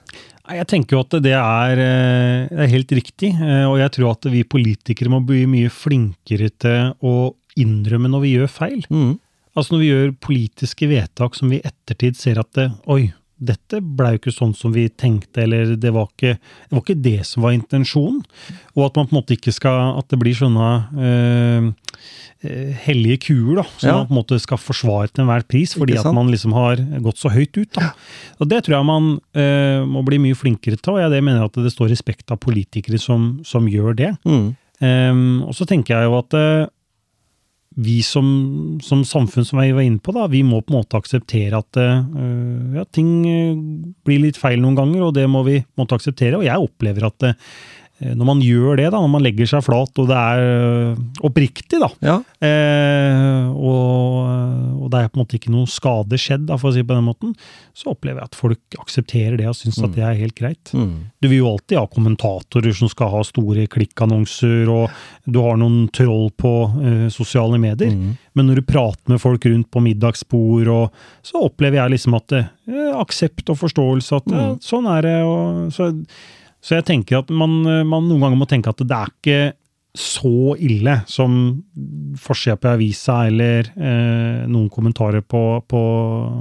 Jeg tenker jo at det er, eh, det er helt riktig, eh, og jeg tror at vi politikere må bli mye flinkere til å innrømme når vi gjør feil. Mm. Altså når vi gjør politiske vedtak som vi i ettertid ser at det, oi, dette ble jo ikke sånn som vi tenkte, eller det var ikke det, var ikke det som var intensjonen. Og at man på en måte ikke skal At det blir sånne eh, eh, hellige kuer, da. Som Ja. man på en måte skal forsvare til enhver pris, fordi at man liksom har gått så høyt ut. da. Og det tror jeg man eh, må bli mye flinkere til, og jeg mener at det står respekt av politikere som, som gjør det. Mm. Um, og så tenker jeg jo at eh, vi som, som samfunn, som jeg var inne på, da, vi må på en måte akseptere at uh, ja, ting eh, blir litt feil noen ganger, og det må vi måtte akseptere. Og jeg opplever at eh, når man gjør det, da, når man legger seg flat, og det er eh, oppriktig, da, Ja. eh, og, og det er på en måte ikke noe skade skjedd, da, for å si det på den måten, så opplever jeg at folk aksepterer det og syns at det er helt greit. Mm. Du vil jo alltid ha kommentatorer som skal ha store klikkannonser, og du har noen troll på eh, sosiale medier. Mm. Men når du prater med folk rundt på middagsbord, og, så opplever jeg liksom at eh, aksept og forståelse, at eh, Mm. sånn er det. Og, så, så jeg tenker at man, eh, man noen ganger må tenke at det er ikke så ille som forsida på avisa eller eh, noen kommentarer på, på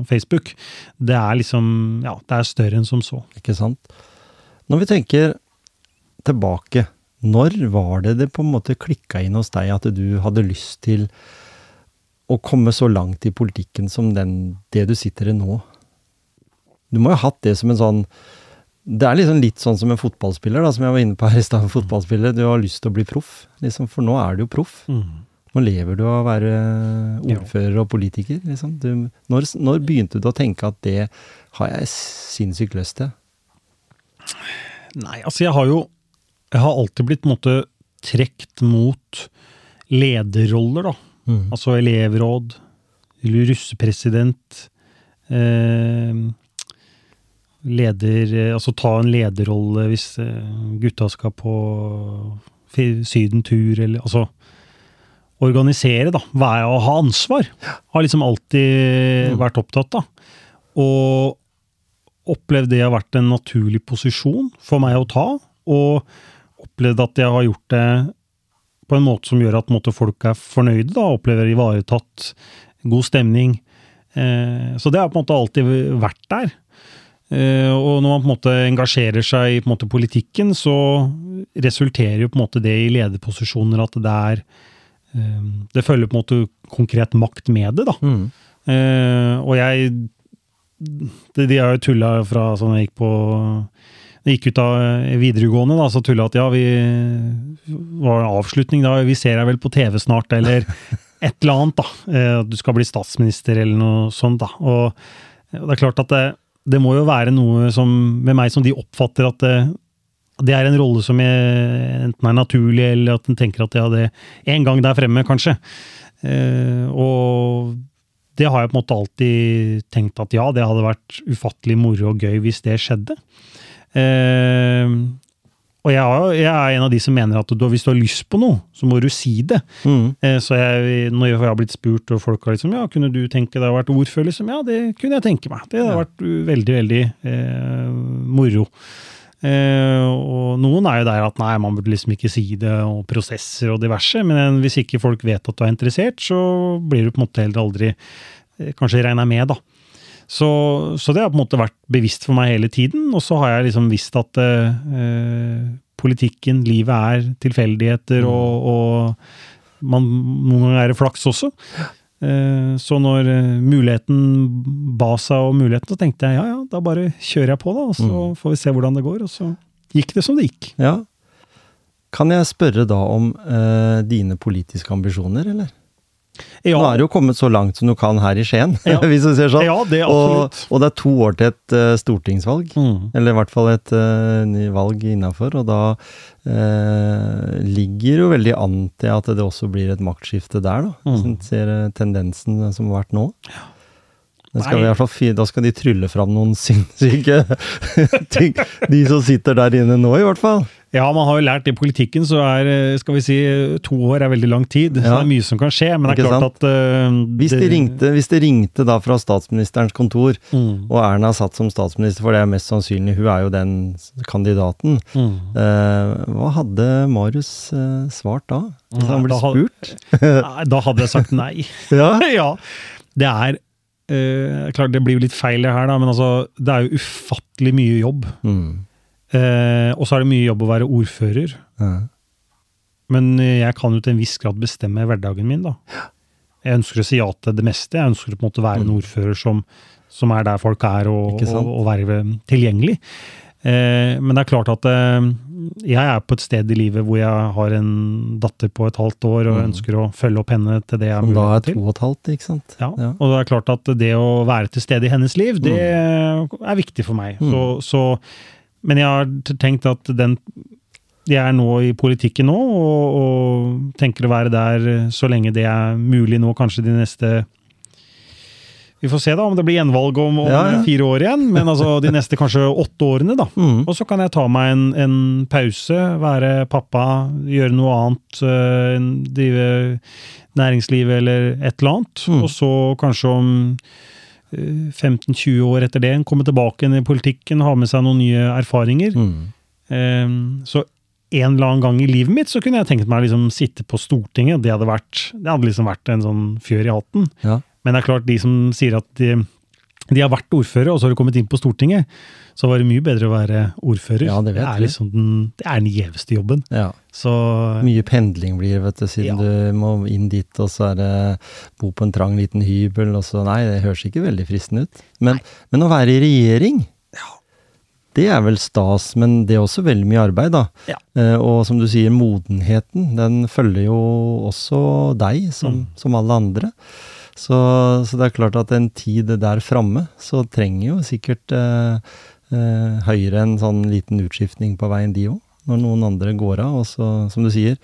Facebook. Det er liksom Ja, det er større enn som så. Ikke sant? Når vi tenker tilbake, når var det det på en måte klikka inn hos deg at du hadde lyst til å komme så langt i politikken som den, det du sitter i nå? Du må jo ha hatt det som en sånn Det er liksom litt sånn som en fotballspiller, da, som jeg var inne på her i stad. Fotballspiller, Du har lyst til å bli proff, liksom, for nå er du jo proff. Nå lever du av å være ordfører og politiker. Liksom. Du, når, når begynte du å tenke at det har jeg sinnssykt lyst til? Nei, altså jeg har jo Jeg har alltid blitt på en måte trekt mot lederroller, da. Mm. Altså elevråd, russepresident. Eh, leder eh, Altså ta en lederrolle hvis eh, gutta skal på sydentur, eller altså Organisere, da. Være å ha ansvar. Har liksom alltid vært opptatt av. Og opplevd det har vært en naturlig posisjon for meg å ta, og opplevd at jeg har gjort det på en måte som gjør at måte, folk er fornøyde, da, opplever ivaretatt, god stemning. Eh, så det har på en måte alltid vært der. Eh, og når man på en måte engasjerer seg i på en måte, politikken, så resulterer jo på en måte det i lederposisjoner at det er eh, Det følger på en måte konkret makt med det, da. Mm. Eh, og jeg de, de har jo tulla fra sånn jeg gikk på jeg gikk ut av videregående, da, så tulla at ja, vi var en avslutning da, vi ser deg vel på TV snart, eller et eller annet, da. At du skal bli statsminister, eller noe sånt, da. Og det er klart at det, det må jo være noe som, med meg som de oppfatter at det, det er en rolle som jeg, enten er naturlig, eller at en tenker at ja, det en gang der fremme, kanskje. Eh, og det har jeg på en måte alltid tenkt at ja, det hadde vært ufattelig moro og gøy hvis det skjedde. Eh, og jeg, har, jeg er en av de som mener at du, hvis du har lyst på noe, så må du si det. Mm. Eh, Så jeg, når jeg har blitt spurt, og folk har liksom Ja, kunne du tenke deg å vært ordfører? Liksom, ja, det kunne jeg tenke meg. Det hadde Ja. vært uh, veldig, veldig eh, moro. Eh, og noen er jo der at nei, man burde liksom ikke si det, og prosesser og diverse. Men hvis ikke folk vet at du er interessert, så blir du på en måte heller aldri eh, kanskje regna med, da. Så, så det har på en måte vært bevisst for meg hele tiden. Og så har jeg liksom visst at eh, politikken, livet er tilfeldigheter, og, og man, noen ganger er det flaks også. Eh, så når eh, muligheten ba seg om muligheten, så tenkte jeg ja ja, da bare kjører jeg på, da. Og så får vi se hvordan det går. Og så gikk det som det gikk. Ja. Kan jeg spørre da om eh, dine politiske ambisjoner, eller? Ja, Nå er det jo kommet så langt som du kan her i Skien, Ja. hvis du ser sånn. ja det og, og det er to år til et uh, stortingsvalg. Mm. Eller i hvert fall et uh, valg innafor, og da uh, ligger jo veldig an til at det også blir et maktskifte der, da. Hvis Mm. en ser tendensen som har vært nå. Det skal vi da skal de trylle fram noen sinnssyke ting. De som sitter der inne nå, i hvert fall. Ja, man har jo lært i politikken, så er eh, skal vi si, to år er veldig lang tid. Så det er mye som kan skje. Men det er klart at uh, Hvis de ringte, hvis de ringte da fra statsministerens kontor, Mm, og Erna satt som statsminister, for det er mest sannsynlig, hun er jo den kandidaten, mm. uh, hva hadde Marius uh, svart da? Hvis han ble spurt? Da hadde jeg sagt nei. Ja. ja. Det er eh, Klart det blir jo litt feil det her, da, men altså, det er jo ufattelig mye jobb. Mm. Eh, og så er det mye jobb å være ordfører. Ja. Men eh, jeg kan jo til en viss grad bestemme hverdagen min, da. Jeg ønsker å si ja til det meste. Jeg ønsker å på en måte være en ordfører som, som er der folk er, og, Mm. Og, og være tilgjengelig. Eh, men det er klart at eh, jeg er på et sted i livet hvor jeg har en datter på et halvt år, og Mm. ønsker å følge opp henne til det jeg er mulig Som da er to og et halvt, ikke sant? Ja, Ja. og det er klart at det å være til stede i hennes liv, det er viktig for meg. Mm. Så, så, men jeg har tenkt at den Jeg er nå i politikken nå, og, og tenker å være der så lenge det er mulig nå, kanskje de neste Vi får se da om det blir gjenvalg om, om Ja, ja. fire år igjen, men altså de neste kanskje åtte årene, da. Mm. Og så kan jeg ta meg en, en pause, være pappa, gjøre noe annet, øh, drive næringsliv eller et eller annet. Mm. Og så kanskje om øh, 15-20 år etter det komme tilbake inn i politikken, ha med seg noen nye erfaringer. Mm. Um, så en eller annen gang i livet mitt så kunne jeg tenkt meg å liksom sitte på Stortinget. Det hadde, vært, det hadde liksom vært en sånn fjør i hatten. Ja. Men det er klart, de som sier at de, de har vært ordfører, og så har de kommet inn på Stortinget, så var det mye bedre å være ordfører. Ja, det vet er liksom den, det er den gjeveste jobben. ja. Så Mye pendling blir vet du, siden Ja. du må inn dit, og så er det bo på en trang liten hybel, og så Nei, det høres ikke veldig fristende ut. Men, men å være i regjering, det er vel stas, men det er også veldig mye arbeid, da. Ja. Eh, og som du sier, modenheten, den følger jo også deg, som, Mm. som alle andre. Så, så det er klart at en tid der framme, så trenger jo sikkert eh, eh, Høyre en sånn liten utskiftning på veien, de òg. Når noen andre går av, og så, som du sier,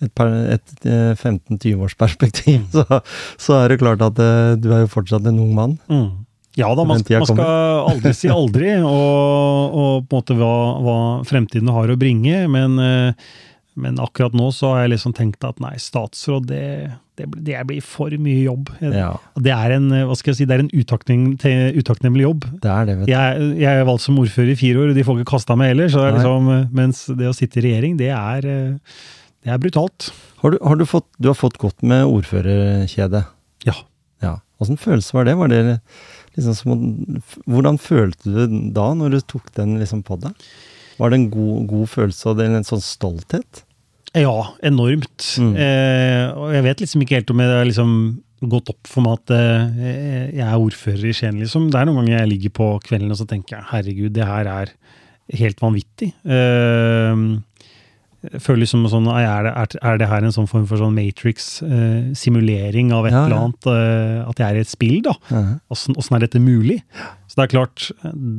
et, et, et eh, 15-20-årsperspektiv, så, så er det klart at eh, du er jo fortsatt en ung mann. mm. Ja da, man, man skal aldri si aldri, og, og på en måte hva, hva fremtiden har å bringe. Men, eh, men akkurat nå så har jeg liksom tenkt at nei, statsråd, det, det, det blir for mye jobb. Ja, Det er en, eh, hva skal jeg si, det er en utakknemlig jobb. det er det, vet du. Jeg, jeg er valgt som ordfører i fire år, og de får ikke kasta meg heller. Er liksom, eh, mens det å sitte i regjering, det er, eh, det er brutalt. Har du, har du, fått, du har fått godt med ordførerkjede? Ja. Ja. Åssen følelse var det? Var det liksom som, hvordan følte du da, når du tok den liksom på deg? Var det en god, god følelse og en sånn stolthet? Ja, enormt. Mm. Eh, og jeg vet liksom ikke helt om jeg har liksom gått opp for meg at eh, jeg er ordfører i Skien, liksom. Det er noen ganger jeg ligger på kvelden og så tenker jeg herregud, det her er helt vanvittig. Eh, jeg føler liksom sånn, er det, er, det her en sånn form for sånn Matrix-simulering av et Ja, ja. eller annet? eh, at jeg er i et spill, da? Åssen ja. er dette mulig? Så det er klart,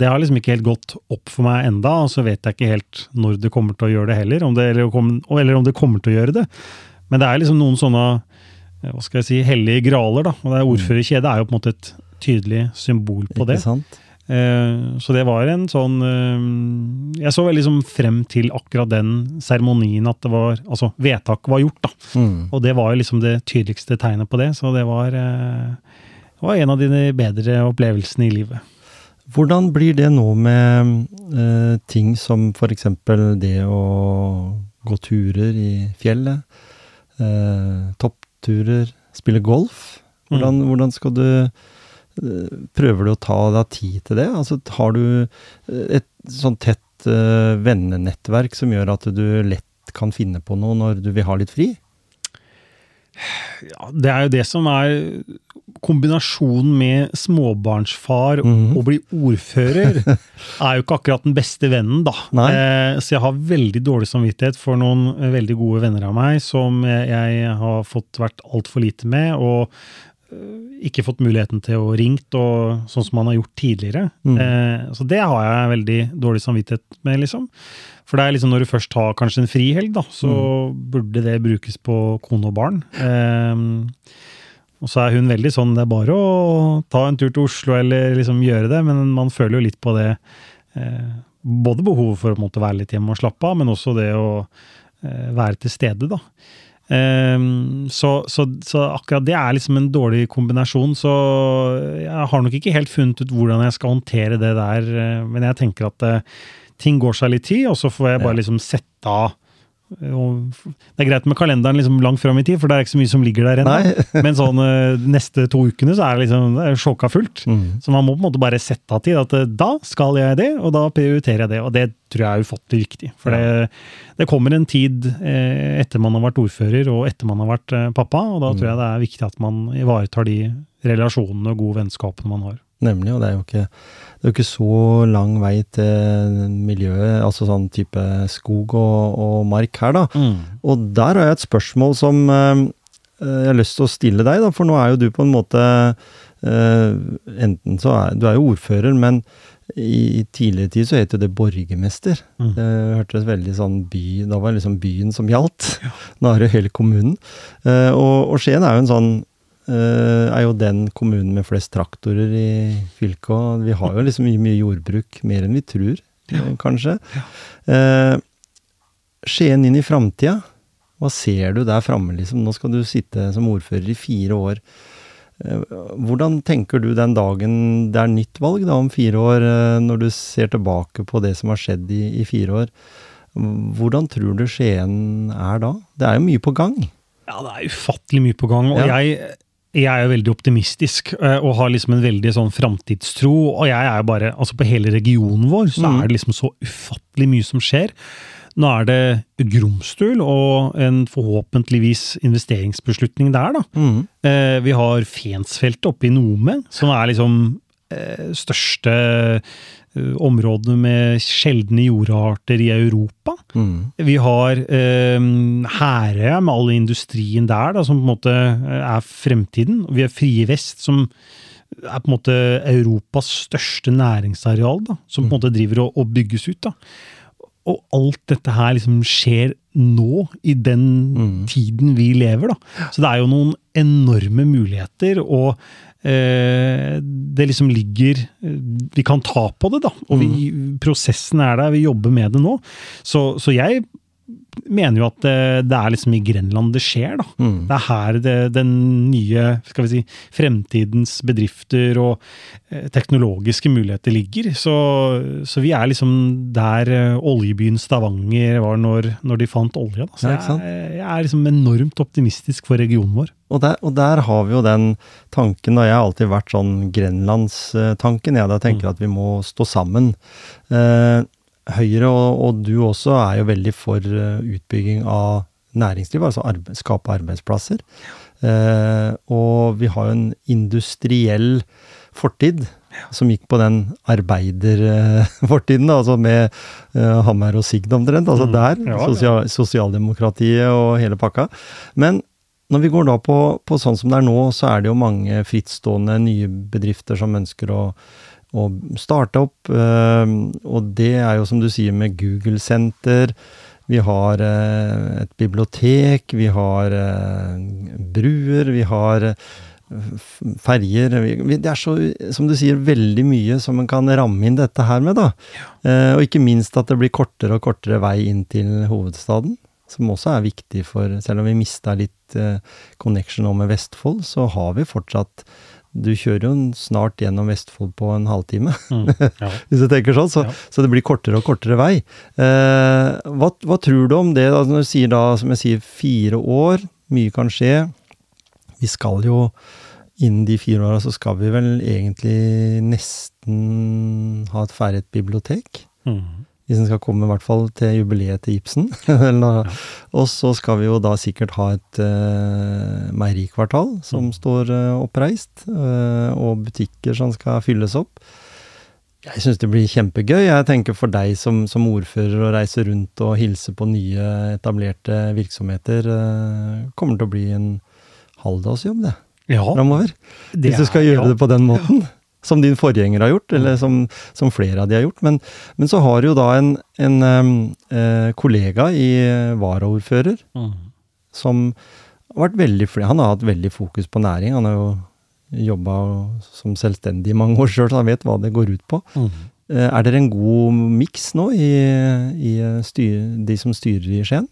det har liksom ikke helt gått opp for meg enda, og så vet jeg ikke helt når det kommer til å gjøre det heller, om det, eller, om, eller om det kommer til å gjøre det. Men det er liksom noen sånne eh, hva skal jeg si, hellige graler, da. Og det er ordførerkjedet er jo på en måte et tydelig symbol på Ikke det. sant? Eh, Så det var en sånn eh, Jeg så veldig liksom frem til akkurat den seremonien at det var Altså, vedtaket var gjort, da. Mm. Og det var jo liksom det tydeligste tegnet på det, så det var, eh, det var en av dine bedre opplevelsene i livet. Hvordan blir det nå med eh, ting som f.eks. det å gå turer i fjellet, eh, toppturer, spille golf? Hvordan, hvordan skal du eh, Prøver du å ta deg tid til det? Altså, har du eh, et sånn tett eh, vennenettverk som gjør at du lett kan finne på noe når du vil ha litt fri? Ja, det er jo det som er kombinasjonen med småbarnsfar Mhm. og bli ordfører, er jo ikke akkurat den beste vennen, da. Eh, så jeg har veldig dårlig samvittighet for noen eh, veldig gode venner av meg som jeg, jeg har fått vært altfor lite med, og eh, ikke fått muligheten til å ringt, og sånn som man har gjort tidligere. Mm. Eh, så det har jeg veldig dårlig samvittighet med, liksom. For det er liksom når du først har kanskje en frihelg, da, så burde det brukes på kone og barn. Ehm, og så er hun veldig sånn, det er bare å ta en tur til Oslo eller liksom gjøre det, men man føler jo litt på det. Eh, både behovet for å måtte være litt hjemme og slappe av, men også det å eh, være til stede, da. Ehm, så, så, så akkurat det er liksom en dårlig kombinasjon, så jeg har nok ikke helt funnet ut hvordan jeg skal håndtere det der, eh, men jeg tenker at eh, ting går seg litt tid, og så får jeg bare liksom sette av og Det er greit med kalenderen liksom langt fram i tid, for det er ikke så mye som ligger der ennå. Men sånn eh, neste to ukene så er det liksom det er sjokka fullt. Mm. Så man må på en måte bare sette av tid. At eh, da skal jeg det, og da prioriterer jeg det. Og det tror jeg er ufattelig viktig. For det, det kommer en tid eh, etter man har vært ordfører, og etter man har vært pappa, og da tror jeg det er viktig at man ivaretar de relasjonene og gode vennskapene man har. Nemlig, og det er jo ikke, det er jo ikke så lang vei til miljøet, altså sånn type skog og, og mark her, da. Og der har jeg et spørsmål som eh, jeg har lyst til å stille deg, da, for nå er jo du på en måte eh, Enten så er du er jo ordfører, men i, i tidligere tid så het jo det borgermester. Mm. Det hørtes veldig sånn by Da var det liksom byen som gjaldt. Nå er det hele kommunen. Eh, og, og Skien er jo en sånn er jo den kommunen med flest traktorer i fylket. Vi har jo liksom mye, mye jordbruk, mer enn vi tror, ja. kanskje. Eh, Skien inn i framtida. Hva ser du der framme, liksom? Nå skal du sitte som ordfører i fire år. Eh, Hvordan tenker du den dagen det er nytt valg, da, om fire år, eh, når du ser tilbake på det som har skjedd i, i fire år? Hvordan tror du Skien er da? Det er jo mye på gang. Ja, det er ufattelig mye på gang. Og Ja. jeg, jeg er jo veldig optimistisk eh, og har liksom en veldig sånn framtidstro. Og jeg er jo bare Altså, på hele regionen vår så Mm. er det liksom så ufattelig mye som skjer. Nå er det Gromstul og en forhåpentligvis investeringsbeslutning der, da. Mm. Eh, vi har Fensfeltet oppe i Nome, som er liksom eh, største områdene med sjeldne jordarter i Europa. Mm. Vi har eh, Herøya med all industrien der, da, som på en måte eh, er fremtiden. Vi har Frie Vest, som er på en måte Europas største næringsareal, da, som på en måte driver og, og bygges ut. da. Og alt dette her liksom skjer nå, i den Mm. tiden vi lever. da. Så det er jo noen enorme muligheter, og eh, det liksom ligger Vi kan ta på det, da. Og vi, prosessen er der, vi jobber med det nå. Så, så jeg mener jo at det, det er liksom i Grenland det skjer, da. Mm. Det er her det, den nye, skal vi si, fremtidens bedrifter og eh, teknologiske muligheter ligger. Så, så vi er liksom der eh, oljebyen Stavanger var når, når de fant olja. Så Ja, jeg, jeg er liksom enormt optimistisk for regionen vår. Og der, og der har vi jo den tanken, og jeg har alltid vært sånn grenlandstanken, jeg da tenker at vi må stå sammen. Eh, Høyre og, og du også er jo veldig for eh, utbygging av næringsliv, altså arbe skape arbeidsplasser. Eh, og vi har jo en industriell fortid som gikk på den arbeiderfortiden, altså med eh, Hammer og Sigd omtrent. Altså Mm. der. Ja, ja. Sosial, sosialdemokratiet og hele pakka. Men når vi går da på, på sånn som det er nå, så er det jo mange frittstående nye bedrifter som ønsker å, å starte opp. eh, og det er jo som du sier med Google Center. Vi har eh, et bibliotek, vi har eh, bruer, vi har ferjer Det er så, som du sier, veldig mye som man kan ramme inn dette her med, da. Og ikke minst at det blir kortere og kortere vei inn til hovedstaden. Som også er viktig for Selv om vi mista litt connection nå med Vestfold, så har vi fortsatt Du kjører jo snart gjennom Vestfold på en halvtime. Mm, ja. Hvis du tenker sånn, så, Ja. så det blir kortere og kortere vei. Eh, hva, hva tror du om det, da, når du sier da, som jeg sier, fire år, mye kan skje. Vi skal jo, innen de fire åra, så skal vi vel egentlig nesten ha et ferdig bibliotek. Mm. Hvis den skal komme i hvert fall til jubileet til Ibsen. Og så skal vi jo da sikkert ha et uh, meierikvartal som står uh, oppreist, uh, og butikker som skal fylles opp. Jeg syns det blir kjempegøy. Jeg tenker for deg som, som ordfører å reise rundt og hilse på nye, etablerte virksomheter, uh, kommer til å bli en halvdagsjobb, det, Ja, framover. Hvis du skal gjøre ja. det på den måten. Som din forgjenger har gjort, eller som, som flere av de har gjort. Men, men så har du jo da en, en eh, kollega i eh, varaordfører Mm. som har vært veldig flink. Han har hatt veldig fokus på næring. Han har jo jobba som selvstendig i mange år sjøl, så han vet hva det går ut på. Mm. Eh, er dere en god miks nå i, i eh, styr, de som styrer i Skien?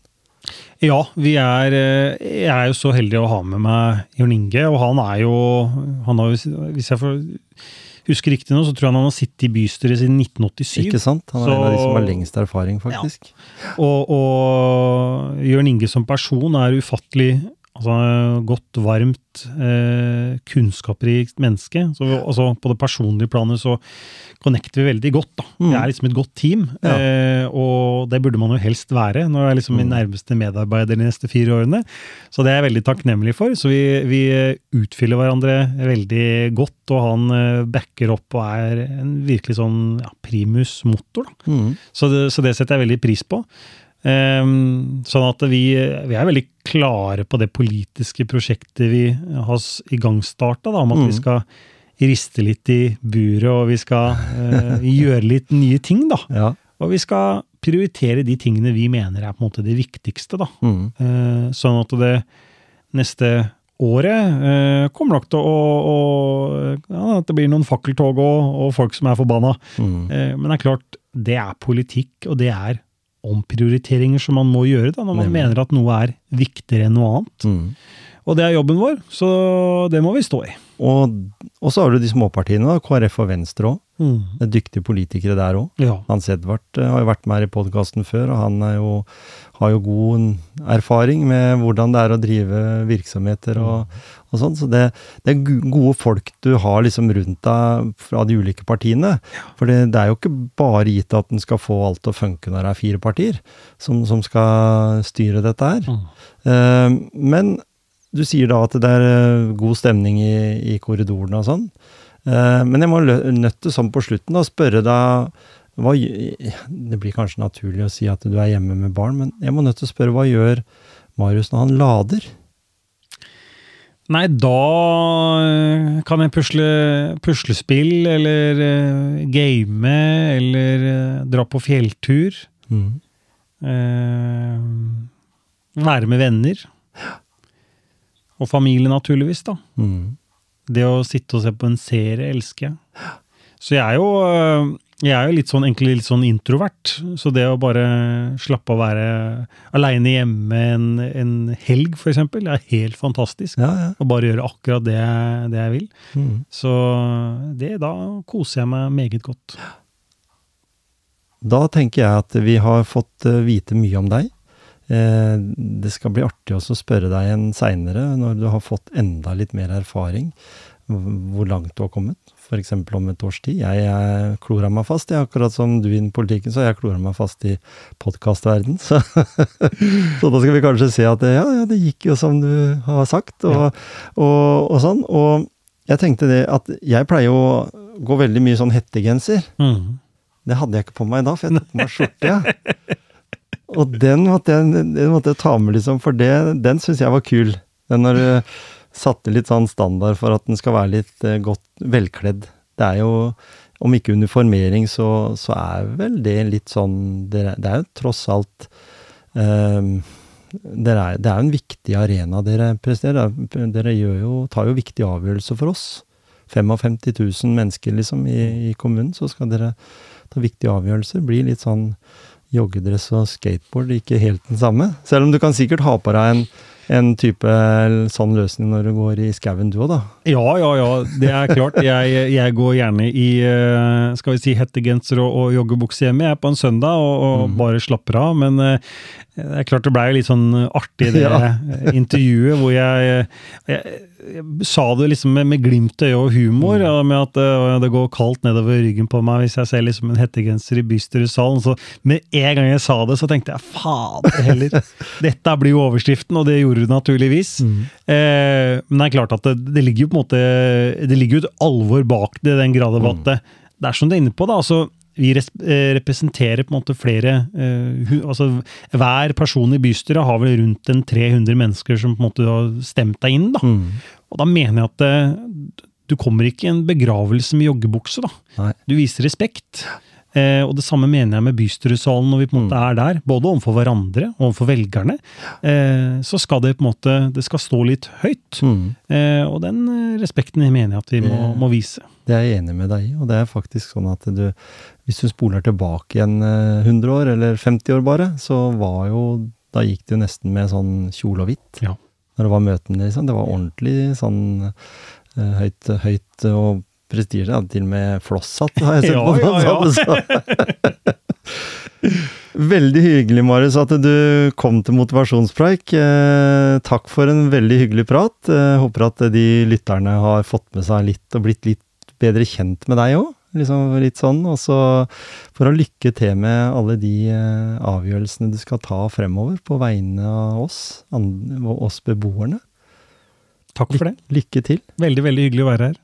Ja, vi er, jeg er jo så heldig å ha med meg Jørn Inge, og han er jo han har, Hvis jeg får husker riktig nå, så tror jeg han har sittet i bystyret siden 1987. Ikke sant? Han er en av de som har lengst erfaring, faktisk. Og, og Jørn Inge som person er ufattelig altså, godt, varmt, eh, kunnskapsrikt menneske. Så, altså, på det personlige planet så connecter vi veldig godt. Da. Mm. Vi er liksom et godt team, Ja. eh, og det burde man jo helst være når jeg er liksom min Mm. nærmeste medarbeider de neste fire årene. Så det er jeg veldig takknemlig for. Så vi, vi utfyller hverandre veldig godt, og han eh, backer opp og er en virkelig sånn ja, primus motor. Da. Mm. Så det, så det setter jeg veldig pris på. Ehm, sånn at vi, vi er veldig klare på det politiske prosjektet vi har igangstarta, da, om at Mm. vi skal riste litt i buret, og vi skal eh, gjøre litt nye ting, da. Ja. Og vi skal prioritere de tingene vi mener er på en måte det viktigste, da. Mm. Eh, sånn at det neste året eh, kommer nok til å, å ja, At det blir noen fakkeltog og, og folk som er forbanna. Mm. Eh, Men det er klart, det er politikk, og det er omprioriteringer som man må gjøre da, når man Nemlig. mener at noe er viktigere enn noe annet. Mm. Og det er jobben vår, så det må vi stå i. Og, og så har du de småpartiene, da, KrF og Venstre òg. Mm. Det er dyktige politikere der òg. Ja. Hans Edvard eh, har jo vært med her i podkasten før, og han jo, har jo god erfaring med hvordan det er å drive virksomheter og, og sånn. Så det, det er gode folk du har liksom rundt deg fra de ulike partiene. For det, det er jo ikke bare gitt at en skal få alt til å funke når det er fire partier som, som skal styre dette her. Mm. Uh, men du sier da at det er eh, god stemning i, i korridorene og sånn. Eh, men jeg må nødt til sånn på slutten å spørre deg hva, Det blir kanskje naturlig å si at du er hjemme med barn, men jeg må nødt til å spørre hva gjør Marius når han lader? Nei, da eh, kan jeg pusle puslespill, eller game, eller dra på fjelltur. Mm. Eh, være med venner. Og familie, naturligvis, da. Mm. Det å sitte og se på en serie elsker jeg. Så jeg er jo, øh, jeg er jo litt sånn, egentlig litt sånn introvert. Så det å bare slappe av å være aleine hjemme en, en helg, eksempel, er helt fantastisk. Ja, ja. Og bare gjøre akkurat det, jeg- det jeg vil. Mm. Så det, da koser jeg meg meget godt. Da tenker jeg at vi har fått eh, vite mye om deg. Eh, Det skal bli artig også å spørre deg igjen seinere, når du har fått enda litt mer erfaring, hvor langt du har kommet. f.eks. om et års tid. Jeg, jeg klora meg fast, jeg, akkurat som du innen politikken, så jeg klora meg fast i podkastverden. Så, så da skal vi kanskje se at det, ja, ja, det gikk jo som du har sagt, og, og, og sånn. Og jeg tenkte det at jeg pleier å gå veldig mye sånn hettegenser. Mm. Det hadde jeg ikke på meg da, for jeg tok på meg skjorte. Ja. Og den måtte, jeg, den måtte jeg ta med, liksom, for det, den syns jeg var kul. Den når du satte litt sånn standard for at den skal være litt eh, godt velkledd. Det er jo, om ikke uniformering, så, så er vel det litt sånn Det det er jo tross alt ehm, det er, Det er en viktig arena dere presterer. Dere jo, tar jo viktige avgjørelser for oss. 55 000 mennesker liksom i, i kommunen, så skal dere ta viktige avgjørelser. Bli litt sånn joggedress og skateboard, ikke helt den samme. Selv om du kan sikkert ha på deg en, en type sånn løsning når du går i skauen du òg, da. Ja, ja, ja. Det er klart. Jeg, jeg går gjerne i eh, skal vi si, hettegenser og, og joggebukse hjemme. Jeg er på en søndag og, og bare slapper av. Men eh, det er klart det blei litt sånn artig det Ja. intervjuet hvor jeg, jeg, jeg sa det liksom med, med glimt i øyet og humor, ja, med at eh, det går kaldt nedover ryggen på meg hvis jeg ser liksom en hettegenser i bystyresalen. Så med en gang jeg sa det, så tenkte jeg fader heller, dette blir jo overskriften, og det gjorde det naturligvis. Eh, men det er klart at det, det ligger jo på en måte Det ligger jo et alvor bak det, i den grad av at det, det er som du er inne på, da. altså vi eh, representerer på en måte flere eh, altså Hver person i bystyret har vel rundt en 300 mennesker som på en måte har stemt deg inn. da. Og da mener jeg at eh, du kommer ikke i en begravelse med joggebukse. da. Nei. Du viser respekt. Eh, og det samme mener jeg med bystyresalen når vi på en måte er der. Både overfor hverandre og overfor velgerne. Eh, så skal det på en måte det skal stå litt høyt. Mm. Eh, og den respekten mener jeg at vi må, må vise. Det er jeg enig med deg i, og det er faktisk sånn at du Hvis du spoler tilbake igjen eh, 100 år, eller 50 år bare, så var jo Da gikk det jo nesten med sånn kjole og hvitt. Ja. Når det var møtene, liksom. Det var ordentlig sånn eh, høyt, høyt og prestisje. Ja, til og med flosshatt har jeg sett Ja, på. ja, ja. så. Veldig hyggelig, Marius, at du kom til motivasjonspreik. Eh, takk for en veldig hyggelig prat. Eh, håper at de lytterne har fått med seg litt og blitt litt bedre kjent med deg òg. Liksom litt sånn. Og så for å lykke til med alle de eh, avgjørelsene du skal ta fremover på vegne av oss, oss beboerne. Takk for det. Lykke til. Veldig, veldig hyggelig å være her.